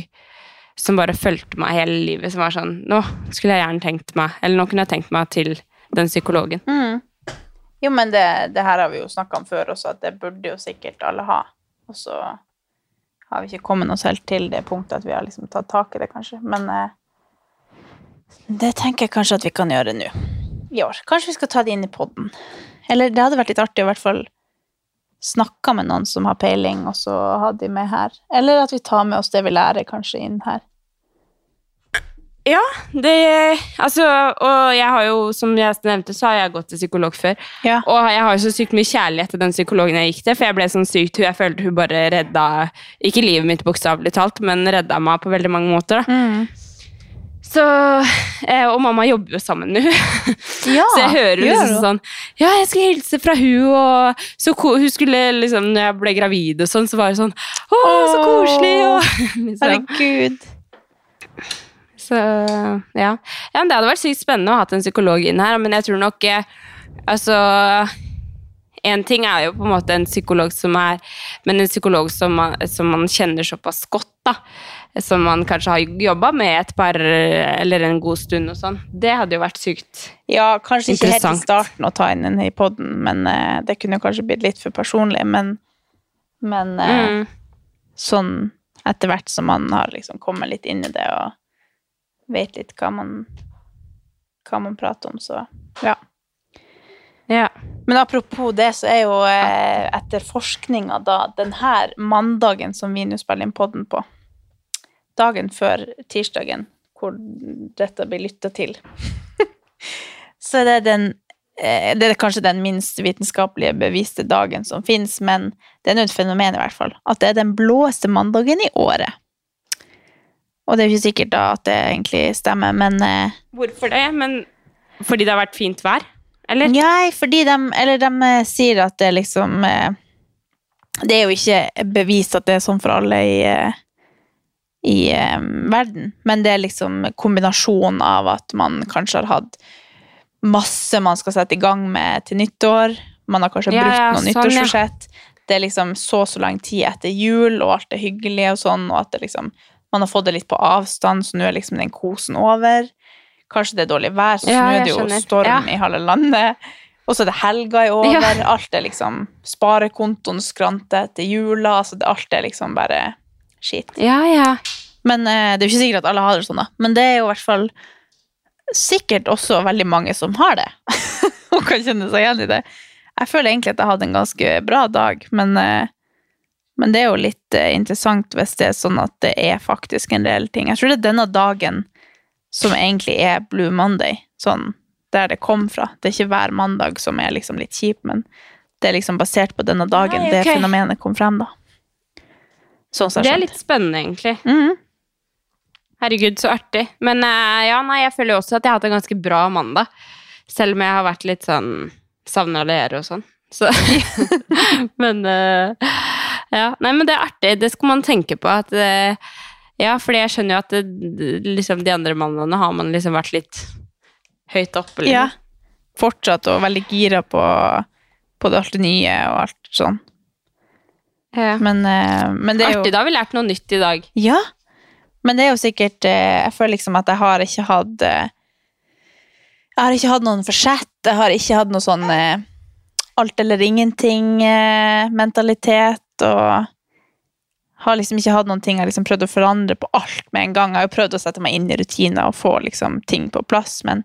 som bare fulgte meg hele livet. Som var sånn Nå skulle jeg gjerne tenkt meg Eller nå kunne jeg tenkt meg til den psykologen. Mm. Jo, men det, det her har vi jo snakka om før også, at det burde jo sikkert alle ha. Og så har vi ikke kommet oss helt til det punktet at vi har liksom tatt tak i det, kanskje. Men eh, det tenker jeg kanskje at vi kan gjøre nå. I år. Kanskje vi skal ta det inn i poden. Eller det hadde vært litt artig i hvert fall snakke med noen som har peiling, og så ha de med her. Eller at vi tar med oss det vi lærer, kanskje inn her. Ja, det Altså, og jeg har jo, som jeg nevnte, så har jeg gått til psykolog før. Ja. Og jeg har jo så sykt mye kjærlighet til den psykologen jeg gikk til, for jeg ble sånn sykt Jeg følte hun bare redda Ikke livet mitt, bokstavelig talt, men redda meg på veldig mange måter. da. Så, eh, Og mamma jobber jo sammen nå. Ja, så jeg hører liksom sånn Ja, jeg skulle hilse fra hun, og så hun skulle liksom Når jeg ble gravid og sånn, så var det sånn Å, så koselig! Og, liksom. Herregud. Så ja. ja det hadde vært sykt spennende å ha en psykolog inn her, men jeg tror nok eh, Altså En ting er jo på en måte en psykolog som er Men en psykolog som man, som man kjenner såpass godt, da. Som man kanskje har jobba med et par eller en god stund og sånn. Det hadde jo vært sykt. Ja, kanskje ikke helt i starten å ta inn den i poden, men uh, det kunne kanskje blitt litt for personlig. Men, men uh, Mm. sånn etter hvert som man har liksom kommet litt inn i det og vet litt hva man, hva man prater om, så ja. Ja. Men apropos det, så er jo eh, etter forskninga da den her mandagen som vi nå spiller inn podden på, dagen før tirsdagen hvor dette blir lytta til, så er det den eh, Det er kanskje den minst vitenskapelige beviste dagen som fins, men det er nå et fenomen, i hvert fall. At det er den blåeste mandagen i året. Og det er jo ikke sikkert da at det egentlig stemmer, men eh, Hvorfor det? Men fordi det har vært fint vær? Eller? Nei, fordi de, eller de eh, sier at det liksom Det er jo ikke bevist at det er sånn for alle i, i eh, verden, men det er liksom kombinasjonen av at man kanskje har hatt masse man skal sette i gang med til nyttår. Man har kanskje Ja, brutt ja, noen sånn, ja. Det er liksom så så lang tid etter jul, og alt er hyggelig og sånn, og at det liksom man har fått det litt på avstand, så nå er liksom den kosen over. Kanskje det er dårlig vær, så Ja, nå er det jo skjønner. storm Ja. i halve landet. Og så er det helga i over. Ja. Alt er liksom Sparekontoen skranter etter jula. Altså det, alt er liksom bare skit. Ja, ja. Men eh, det er jo ikke sikkert at alle har det sånn, da. Men det er jo i hvert fall sikkert også veldig mange som har det. og kan kjenne seg igjen i det. Jeg føler egentlig at jeg hadde en ganske bra dag, men, eh, men det er jo litt eh, interessant hvis det er sånn at det er faktisk en reell ting. Jeg tror det er denne dagen som egentlig er Blue Monday, sånn der det kom fra. Det er ikke hver mandag som er liksom litt kjip, men det er liksom basert på denne dagen Nei, det ok. fenomenet kom frem, da. Sånn Det er litt spennende, egentlig. Mm. Herregud, så artig. Men eh, ja, nei, jeg føler jo også at jeg har hatt en ganske bra mandag. Selv om jeg har vært litt sånn savna dere og sånn. Så Men eh, ja. Nei, men det er artig. Det skal man tenke på. At eh, Ja, fordi jeg skjønner jo at det, liksom, de andre mandagene har man liksom vært litt høyt oppe. Liksom. Ja. Fortsatt og veldig gira på, på det alt det nye og alt sånn. Ja. Men, eh, men det er jo Artig. Da har vi lært noe nytt i dag. Ja. Men det er jo sikkert eh, Jeg føler liksom at jeg har ikke hatt eh, Jeg har ikke hatt noen forsett. Jeg har ikke hatt noe sånn alt eller ingenting-mentalitet. og har liksom ikke hatt noen ting jeg har liksom prøvd å forandre på alt med en gang. Jeg har jo prøvd å sette meg inn i rutiner og få liksom ting på plass, men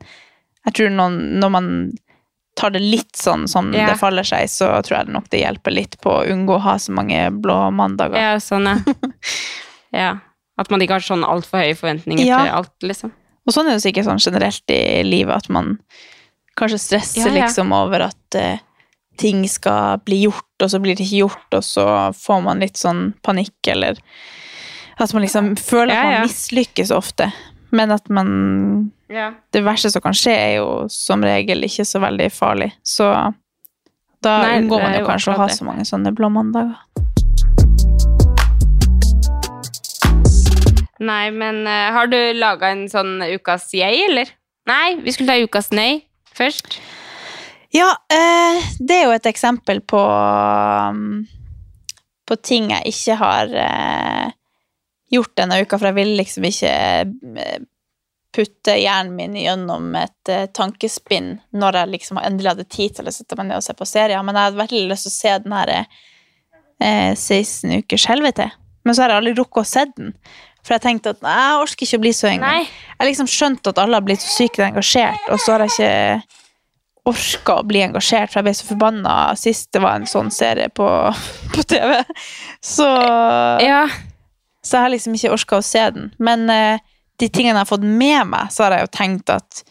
jeg tror noen, når man tar det litt sånn som Ja. det faller seg, så tror jeg nok det hjelper litt på å unngå å ha så mange blå mandager. Ja, sånn, ja. ja. At man ikke har sånn altfor høye forventninger Ja. til alt, liksom. Og sånn er det sikkert sånn generelt i livet, at man kanskje stresser liksom over at uh, ting skal bli gjort, og så blir det ikke gjort, og så får man litt sånn panikk, eller at man liksom føler at man mislykkes ofte. Men at man Ja. Det verste som kan skje, er jo som regel ikke så veldig farlig. Så da Nei, unngår man jo kanskje å ha det. så mange sånne blå mandager. Nei, men uh, har du laga en sånn ukas jeg, eller? Nei, vi skulle ta ukas nei først. Ja, uh, det er jo et eksempel på um, På ting jeg ikke har eh, gjort denne uka, for jeg ville liksom ikke eh, putte hjernen min gjennom et eh, tankespinn når jeg liksom endelig hadde tid til å sette meg ned og se på serier. Men jeg hadde veldig lyst til å se den her eh, 16 ukers helvete. Men så har jeg aldri rukket å se den. For jeg tenkte at jeg orker ikke å bli så engang. Jeg liksom skjønte at alle har blitt så sykt engasjert, og så har jeg ikke orka å bli engasjert, for jeg ble så forbanna sist det var en sånn serie på, på TV. Så, Ja. Så jeg har liksom ikke orka å se den. Men eh, de tingene jeg har fått med meg, så har jeg jo tenkt at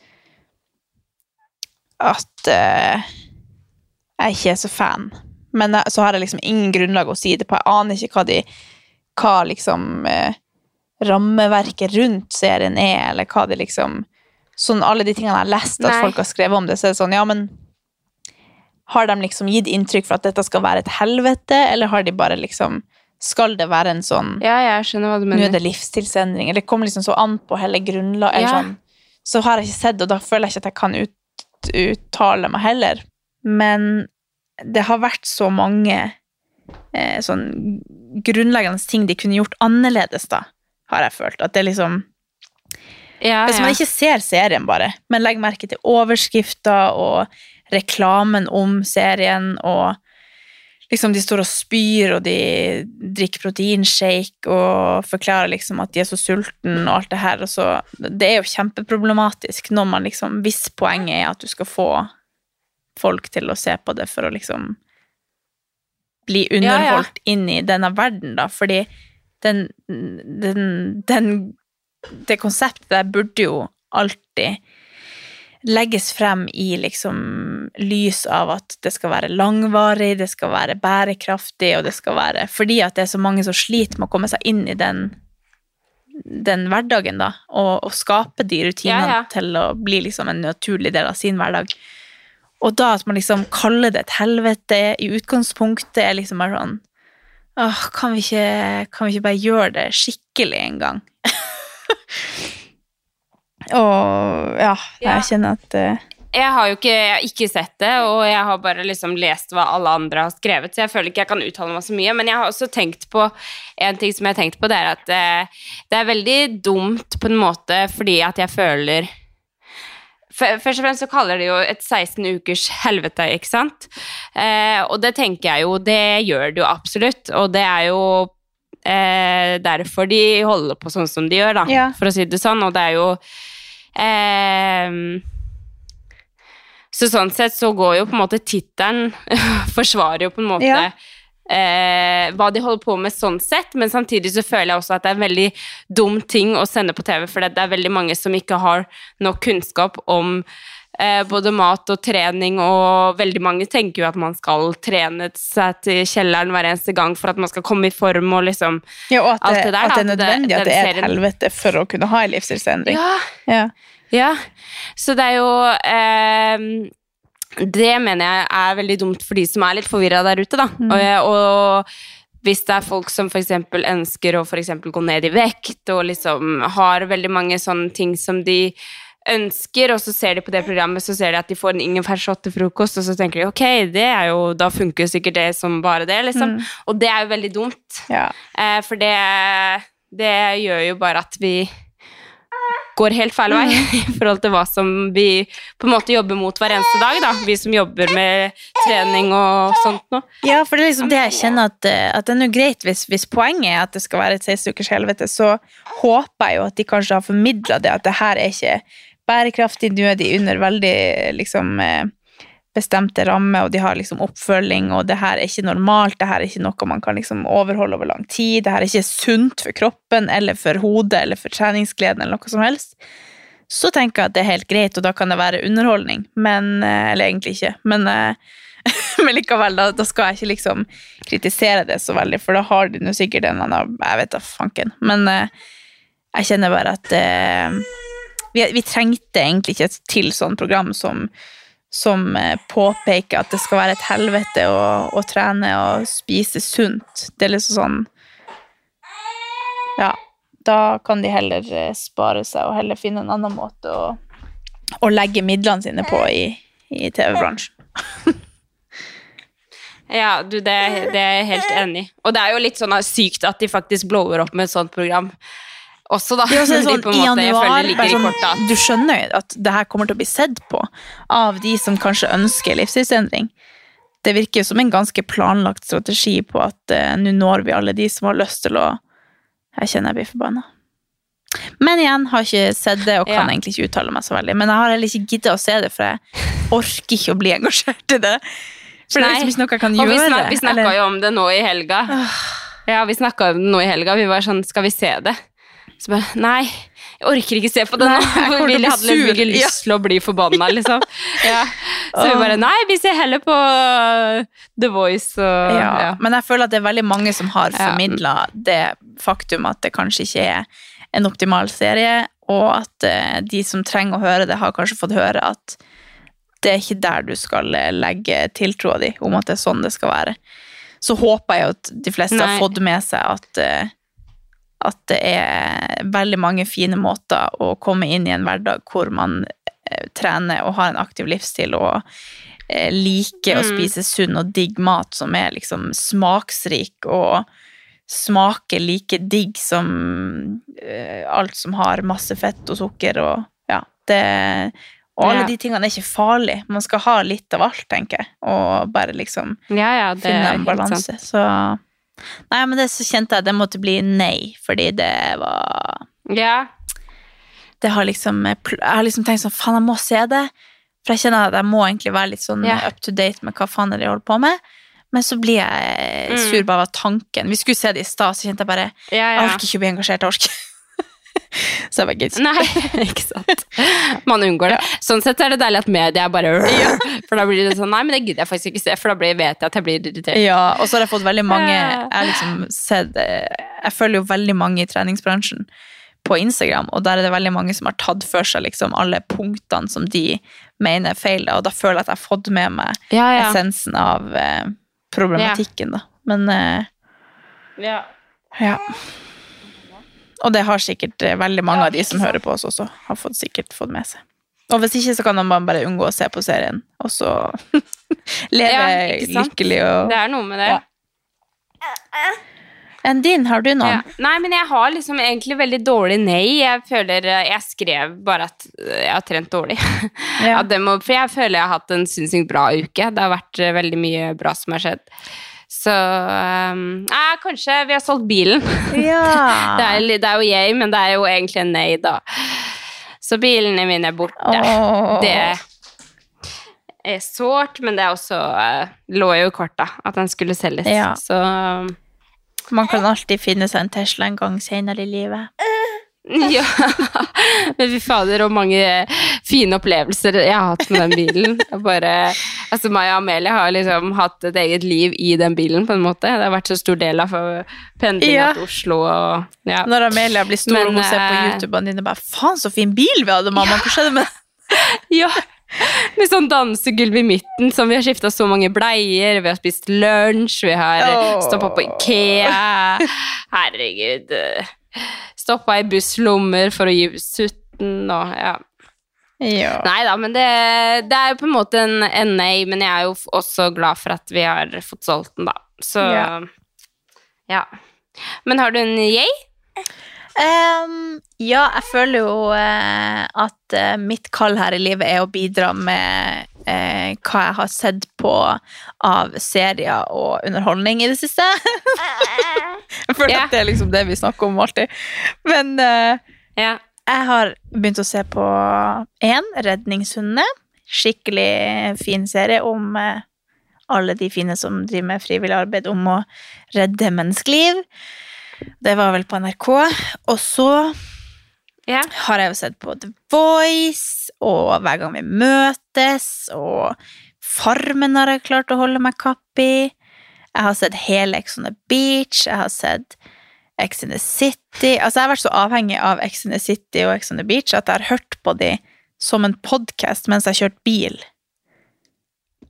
at eh, jeg ikke er så fan. Men eh, så har jeg liksom ingen grunnlag å si det på. Jeg aner ikke hva de hva liksom eh, rammeverket rundt serien er, eller hva det liksom Sånn alle de tingene jeg har lest at Nei. folk har skrevet om det, så er det sånn, ja, men har de liksom gitt inntrykk for at dette skal være et helvete, eller har de bare liksom Skal det være en sånn ja, jeg skjønner hva du mener. Nå er det livsstilsendring. Eller det kommer liksom så an på hele grunnlaget. Ja. sånn. Så har jeg ikke sett og da føler jeg ikke at jeg kan ut, uttale meg heller. Men det har vært så mange eh, sånn grunnleggende ting de kunne gjort annerledes, da, har jeg følt. At det liksom Ja, Hvis man ikke ser serien, bare, men legger merke til overskrifter og reklamen om serien, og liksom de står og spyr, og de drikker proteinshake og forklarer liksom at de er så sultne og alt det her. Og så, det er jo kjempeproblematisk når man liksom Hvis poenget er at du skal få folk til å se på det for å liksom bli underholdt inn i denne verden, da, fordi den, den, den det konseptet der burde jo alltid legges frem i liksom lys av at det skal være langvarig, det skal være bærekraftig, og det skal være Fordi at det er så mange som sliter med å komme seg inn i den, den hverdagen, da, og, og skape de rutinene Ja, ja. til å bli liksom en naturlig del av sin hverdag. Og da at man liksom kaller det et helvete i utgangspunktet, er liksom bare sånn Åh, kan vi ikke, kan vi ikke bare gjøre det skikkelig en gang? og ja, jeg kjenner at uh... Jeg har jo ikke, har ikke sett det, og jeg har bare liksom lest hva alle andre har skrevet, så jeg føler ikke jeg kan uttale meg så mye. Men jeg har også tenkt på en ting som jeg har tenkt på, det er at uh, det er veldig dumt på en måte fordi at jeg føler Først og fremst så kaller de jo et 16 ukers helvete, ikke sant? Eh, og det tenker jeg jo, det gjør det jo absolutt, og det er jo eh, derfor de holder på sånn som de gjør, da, Ja. for å si det sånn, og det er jo eh, så sånn sett så går jo på en måte tittelen Forsvarer jo på en måte Ja. eh, hva de holder på med sånn sett, men samtidig så føler jeg også at det er en veldig dum ting å sende på TV, for det er veldig mange som ikke har nok kunnskap om både mat og trening, og veldig mange tenker jo at man skal trene seg til kjelleren hver eneste gang for at man skal komme i form og liksom Ja, og at Alt det, det der, at det er det- nødvendig at det er et helvete for å kunne ha en livsstilsendring. Ja, Ja. Ja, så det er jo eh, Det mener jeg er veldig dumt for de som er litt forvirra der ute, da. Mm. Og, og hvis det er folk som f.eks. ønsker å for gå ned i vekt, og liksom har veldig mange sånne ting som de ønsker, og så ser de på det programmet, så ser de at de får en ingefærshot til frokost, og så tenker de ok, det er jo, da funker sikkert det som bare det, liksom. Og det er jo veldig dumt. Ja. Eh, for det, det gjør jo bare at vi går helt feil vei i forhold til hva som vi på en måte jobber mot hver eneste dag, da. Vi som jobber med trening og sånt noe. Ja, for det er liksom det jeg kjenner at, eh, at det er noe greit hvis, hvis poenget er at det skal være et 16 ukers helvete, så håper jeg jo at de kanskje har formidla det, at det her er ikke bærekraftig, nå er de under veldig liksom eh, bestemte rammer, og de har liksom oppfølging, og det her er ikke normalt, det her er ikke noe man kan liksom overholde over lang tid, det her er ikke sunt for kroppen, eller for hodet, eller for treningsgleden, eller noe som helst. Så tenker jeg at det er helt greit, og da kan det være underholdning, men, eh, eller egentlig ikke, men eh, men likevel, da, da skal jeg ikke liksom kritisere det så veldig, for da har de nå sikkert en eller annen Jeg vet da fanken. Men jeg kjenner bare at vi, vi trengte egentlig ikke et til sånn program som, som eh, påpeker at det skal være et helvete å, å trene og spise sunt. Det er liksom sånn Ja, da kan de heller eh, spare seg og heller finne en annen måte å, å legge midlene sine på i, i TV-bransjen. Ja, du, det, det er jeg helt enig i. Og det er jo litt sånn sykt at de faktisk blower opp med et sånt program også, da. Ja, så er De sånn, på en jeg føler januar, ligger i sånn, korta. Du skjønner jo at det her kommer til å bli sett på av de som kanskje ønsker livsstilsendring. Det virker jo som en ganske planlagt strategi på at eh, nå når vi alle de som har lyst til å Jeg kjenner jeg blir forbanna. Men igjen, har ikke sett det og kan Ja. egentlig ikke uttale meg så veldig. Men jeg har heller ikke giddet å se det, for jeg orker ikke å bli engasjert i det. For det er liksom ikke noe jeg kan Og vi, gjøre. snak, vi snakka jo om det nå i helga. Ja, vi snakka om det nå i helga. Vi var sånn, skal vi se det? Så bare, nei, jeg orker ikke se på det nå. jeg hadde ikke lyst til å bli forbanna, liksom. Ja. Så vi bare, nei, vi ser heller på uh, The Voice og Ja, ja. men jeg føler at det er veldig mange som har formidla det faktum at det kanskje ikke er en optimal serie, og at eh, de som trenger å høre det, har kanskje fått høre at det er ikke der du skal eh, legge tiltroa di om at det er sånn det skal være. Så håper jeg at de fleste Nei. har fått med seg at, eh, at det er veldig mange fine måter å komme inn i en hverdag hvor man eh, trener og har en aktiv livsstil og liker liker å Mm. spise sunn og digg mat som er liksom smaksrik og smaker like digg som eh, alt som har masse fett og sukker og ja, det og alle Ja. de tingene er ikke farlige. Man skal ha litt av alt, tenker jeg, og bare liksom Ja, finne en helt sant. balanse. Så Nei, men det så kjente jeg det måtte bli nei, fordi det var Ja, det har liksom, Jeg har liksom tenkt sånn, faen, jeg må se det. For jeg kjenner at jeg må egentlig være litt sånn yeah. up to date med hva faen er det jeg holder på med. Men så blir jeg Mm. sur bare av tanken. Vi skulle se det i stad, så kjente jeg bare ja, Jeg ja. orker ikke å bli engasjert. Jeg orker Så bare gitt. Nei, ikke sant. Man unngår det. Sånn sett er det deilig at media er bare For da blir det sånn Nei, men det gidder jeg faktisk ikke se, for da blir, vet jeg at jeg blir irritert. Ja, og så har jeg fått veldig mange Jeg liksom sett eh, Jeg følger jo veldig mange i treningsbransjen på Instagram, og der er det veldig mange som har tatt for seg liksom alle punktene som de mener er feil, og da føler jeg at jeg har fått med meg Ja, ja. essensen av eh, problematikken, da. Men eh, Ja. ja. Og det har sikkert eh, veldig mange av de som hører på oss også, har fått, sikkert fått med seg. Og hvis ikke, så kan man bare unngå å se på serien, og så leve Ja, lykkelig og Det er noe med det. Ja. Enn din, har du noen? Ja. Nei, men jeg har liksom egentlig veldig dårlig nei. Jeg føler eh, Jeg skrev bare at eh, jeg har trent dårlig. Ja. Må, for jeg føler jeg har hatt en sinnssykt bra uke. Det har vært veldig mye bra som har skjedd. Så um, eh, Kanskje vi har solgt bilen. Ja. Det er, det er jo jeg, men det er jo egentlig nei, da. Så bilene mine er borte. Oh. Det er sårt, men det er også eh, lå jo i korta at den skulle selges. Ja. Så um, Man kan alltid finne seg en Tesla en gang senere i livet. Ja. Men fy fader, og mange fine opplevelser jeg har hatt med den bilen. Jeg Bare, altså Meg og Amelie har liksom hatt et eget liv i den bilen, på en måte. Det har vært så stor del av pendlinga Ja. til Oslo og ja. Når Amelia blir stor Men, og hun ser på YouTube-ene dine bare Faen, så fin bil vi hadde, mamma! Hva skjedde med ja. Med sånn dansegulv i midten, som vi har skifta så mange bleier, vi har spist lunsj, vi har oh. stoppa på Ikea. Herregud. Stoppa i busslommer for å gi sutten og ja. Ja. Nei da, men det, det er jo på en måte en, en nei, men jeg er jo også glad for at vi har fått solgt den, da. Så Ja. ja. Men har du en yay? Um, ja, jeg føler jo uh, at uh, mitt kall her i livet er å bidra med eh, hva jeg har sett på av serier og underholdning i det siste. jeg føler yeah. at det er liksom det vi snakker om alltid. Men eh, yeah. jeg har begynt å se på én, Redningshundene. Skikkelig fin serie om eh, alle de fine som driver med frivillig arbeid om å redde menneskeliv. Det var vel på NRK. Og så yeah. har jeg jo sett på The Voice, og Hver gang vi møtes, og Farmen har jeg klart å holde meg kapp i. Jeg har sett hele Ex on the Beach, jeg har sett Ex in the City Altså, jeg har vært så avhengig av Ex in the City og Ex on the Beach at jeg har hørt på de som en podkast mens jeg har kjørt bil.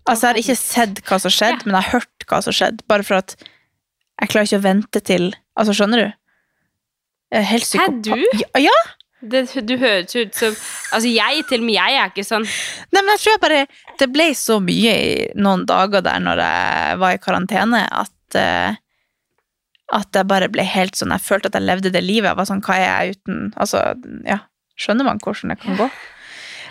Altså, jeg har ikke sett hva som skjedde, men jeg har hørt hva som skjedde, bare for at jeg klarer ikke å vente til Altså, skjønner du? Helt Hæ, psykopat. du? Ja, ja. Det, du høres ut som Altså, jeg, til og med jeg, er ikke sånn Nei, men jeg tror bare Det ble så mye i noen dager der når jeg var i karantene, at uh, At jeg bare ble helt sånn Jeg følte at jeg levde det livet. Jeg var sånn, hva er jeg uten Altså, ja. Skjønner man hvordan det kan gå?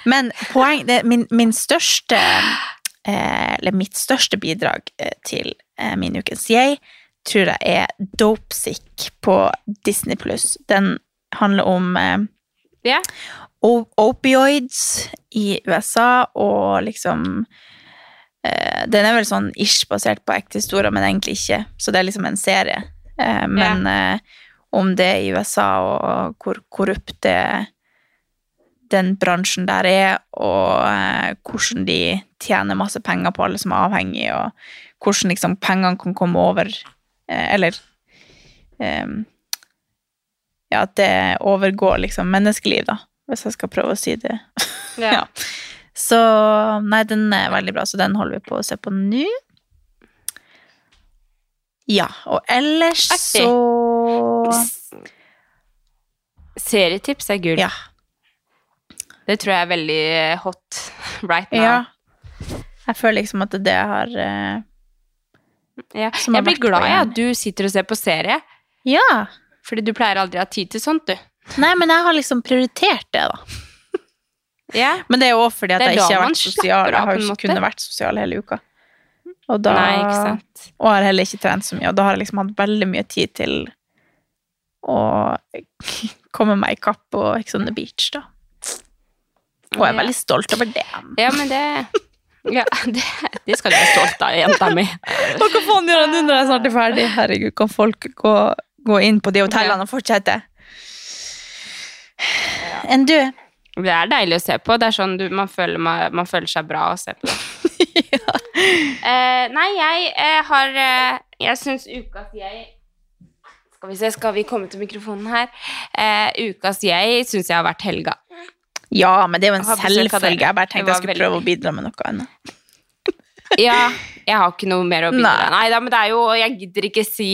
Men poeng det, min, min største eh, Eller mitt største bidrag eh, til eh, min ukens jeg tror jeg er Dopesick på Disney pluss. Den handler om eh, Ja. o- opioids i USA, og liksom eh, Den er vel sånn ish basert på ekte historier, men egentlig ikke. Så det er liksom en serie. Eh, men eh, om det i USA, og hvor korrupt det den bransjen der er, og eh, hvordan de tjener masse penger på alle som er avhengige, og hvordan liksom pengene kan komme over eh, Eller eh, Ja, at det overgår liksom menneskeliv, da, hvis jeg skal prøve å si det. Ja. Ja. Så nei, den er veldig bra, så den holder vi på å se på nå. Ja, og ellers Artig. så Serietips er gull. Ja. Det tror jeg er veldig hot right now. ja. Jeg føler liksom at det har uh, Ja. Jeg blir glad i at du sitter og ser på serie, Ja. Fordi du pleier aldri å ha tid til sånt, du. Nei, men jeg har liksom prioritert det, da. Yeah. Men det er jo også fordi at jeg ikke har vært sosial. Jeg har jo ikke kunnet vært sosial hele uka. Og da Nei, ikke sant. Og har heller ikke trent så mye, og da har jeg liksom hatt veldig mye tid til å komme meg i kapp på Ex on the Beach, da. Og jeg er Ja. veldig stolt over det. Ja, men det Ja, det, det skal du være stolt av, jenta mi. Og hva faen gjør jeg nå når jeg snart er ferdig? Herregud, kan folk gå, gå inn på de hotellene og fortsette? Enn du? Det er deilig å se på. Det er sånn du, man, føler, man, man føler seg bra å se på ja. Eh, nei, jeg eh, har eh, Jeg syns ukas jeg Skal vi se, skal vi komme til mikrofonen her? Eh, ukas jeg syns jeg har vært Helga. Ja, men det er jo en selvfølge. Jeg bare tenkte jeg skulle veldig- prøve å bidra med noe annet. Ja, jeg har ikke noe mer å bidra Nei. Nei da, men det er jo Jeg gidder ikke si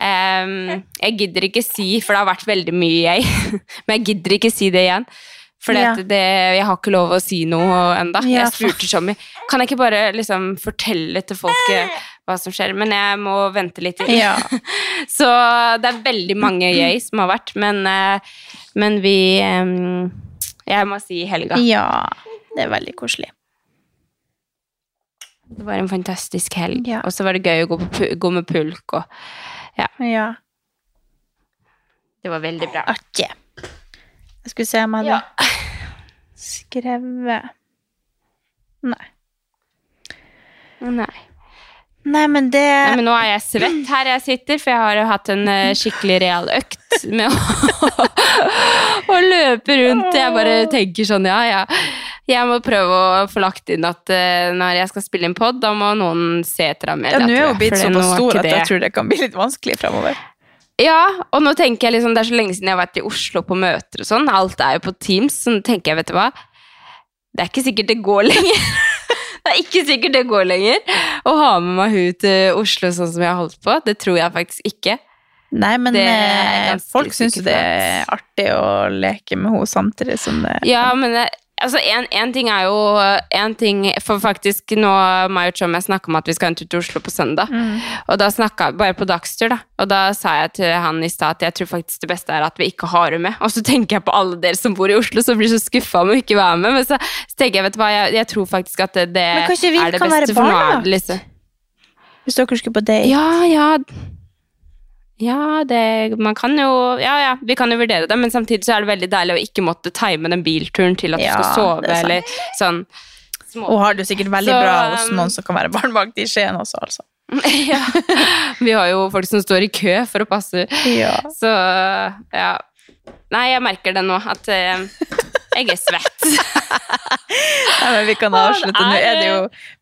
ehm, Jeg gidder ikke si, for det har vært veldig mye jeg. men jeg gidder ikke si det igjen. For Ja. jeg har ikke lov å si noe enda. Ja, jeg spurte Tommy kan jeg ikke bare liksom fortelle til folk hva som skjer, men jeg må vente litt. Ja. Så det er veldig mange jeg som har vært, men, eh, men vi Jeg må si Helga. ja, det er veldig koselig. Det var en fantastisk helg. Og så var det gøy å gå, på, gå med pulk og Ja, Det var veldig bra. artig. Jeg skulle se om jeg hadde Ja. skrevet Nei. Nei. Nei, men det Nei, men nå er jeg svett her jeg sitter, for jeg har jo hatt en eh, skikkelig real økt med å, å løpe rundt. Jeg bare tenker sånn, ja, ja. Jeg må prøve å få lagt inn at uh, når jeg skal spille inn pod, da må noen se etter meg. ja, Nå er hun blitt såpass stor at jeg tror det kan bli litt vanskelig fremover. Ja, og nå tenker jeg liksom, det er så lenge siden jeg har vært i Oslo på møter og sånn. Alt er jo på Teams, så nå tenker jeg, vet du hva? Det er ikke sikkert det går lenger. det er ikke sikkert det går lenger å ha med meg hun til Oslo sånn som jeg har holdt på. Det tror jeg faktisk ikke. Nei, men eh, folk syns jo det er artig å leke med henne samtidig som det Ja, men det- altså, en, en ting er jo en ting, For faktisk, nå meg og jeg snakka om at vi skal en tur til Oslo på søndag. Og da snakka bare på dagstur, da. Og da sa jeg til han i stad at jeg tror faktisk det beste er at vi ikke har henne med. Og så tenker jeg på alle dere som bor i Oslo som blir så skuffa om å ikke være med. Men så, så tenker jeg, vet du hva, jeg, jeg tror faktisk at det, det vi er det beste. For nå liksom Hvis dere skulle på date Ja, ja. Ja, det Man kan jo Ja, ja, vi kan jo vurdere det, men samtidig så er det veldig deilig å ikke måtte time den bilturen til at Ja, du skal sove, er eller sånn små Og har du sikkert veldig Så, bra hos um, noen som kan være barnevakt i Skien også, altså. ja. Vi har jo folk som står i kø for å passe Ja. Så ja. Nei, jeg merker det nå, at eh, jeg er svett. Nei, men vi kan avslutte. Nå er det jo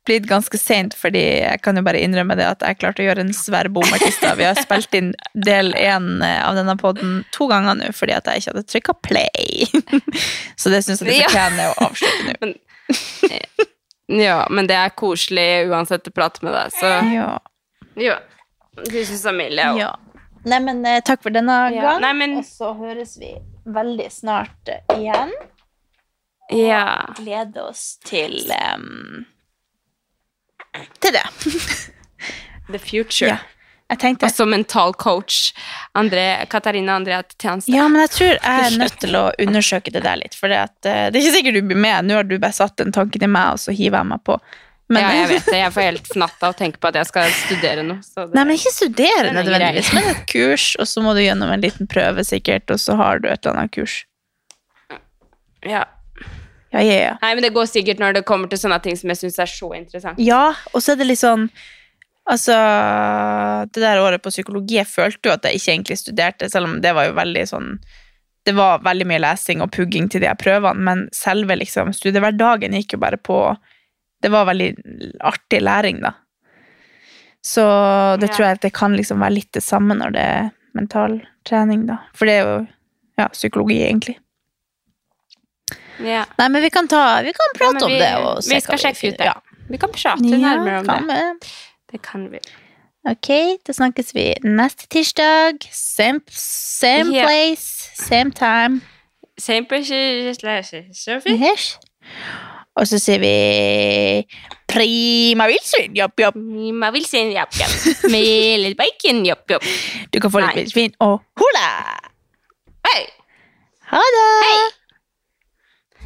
blitt ganske sent, fordi jeg kan jo bare innrømme det at jeg klarte å gjøre en svær bomartist. Vi har spilt inn del én av denne poden to ganger nå fordi at jeg ikke hadde trykka play. Så det syns jeg Ja. fortjener å avslutte nå. Ja, men det er koselig uansett å prate med deg, så Ja. ja. Du syns Amelie òg. ja. Nei, men eh, takk for denne Ja, gang. nei, men- Og så høres vi veldig snart eh, igjen. Ja. Gleder oss til um, Til det. The future. Ja. Tenkte Og som mental coach. André, Katarina Andrea Tjeneste. Ja, men jeg tror jeg er nødt til å undersøke det der litt. For det, at, eh, det er ikke sikkert du blir med. Nå har du bare satt en tanke til meg, og så hiver jeg meg på. Men, ja, jeg vet det. Jeg får helt fnatt av å tenke på at jeg skal studere noe. Så det, Nei, men ikke studere er nødvendigvis, men et kurs, og så må du gjennom en liten prøve sikkert, og så har du et eller annet kurs. ja. Ja, ja, ja. Nei, men det går sikkert når det kommer til sånne ting som jeg syns er så interessant. Ja, og så er det litt sånn Altså, det der året på psykologi, jeg følte jo at jeg ikke egentlig studerte, selv om det var jo veldig sånn Det var veldig mye lesing og pugging til de her prøvene, men selve liksom studiehverdagen gikk jo bare på Det var veldig artig læring, da. Så det tror jeg at det kan liksom være litt det samme når det er mentaltrening, da. For det er jo ja, psykologi, egentlig. Ja. Nei, men vi kan ta Vi kan Ja, prate om det og vi skal sjekke ut det. Ja. Vi kan prate nærmere om det. vi. Det kan vi. Ok, da snakkes vi neste tirsdag. Same, same place, same time. Same place, Sophie. Yes. Og så sier vi prima Wilson, jopp, jopp. Prima Wilson, jobb, japp. Med litt bacon, jopp, jopp. Du kan få litt Nei. og hola! Hei! Ha det!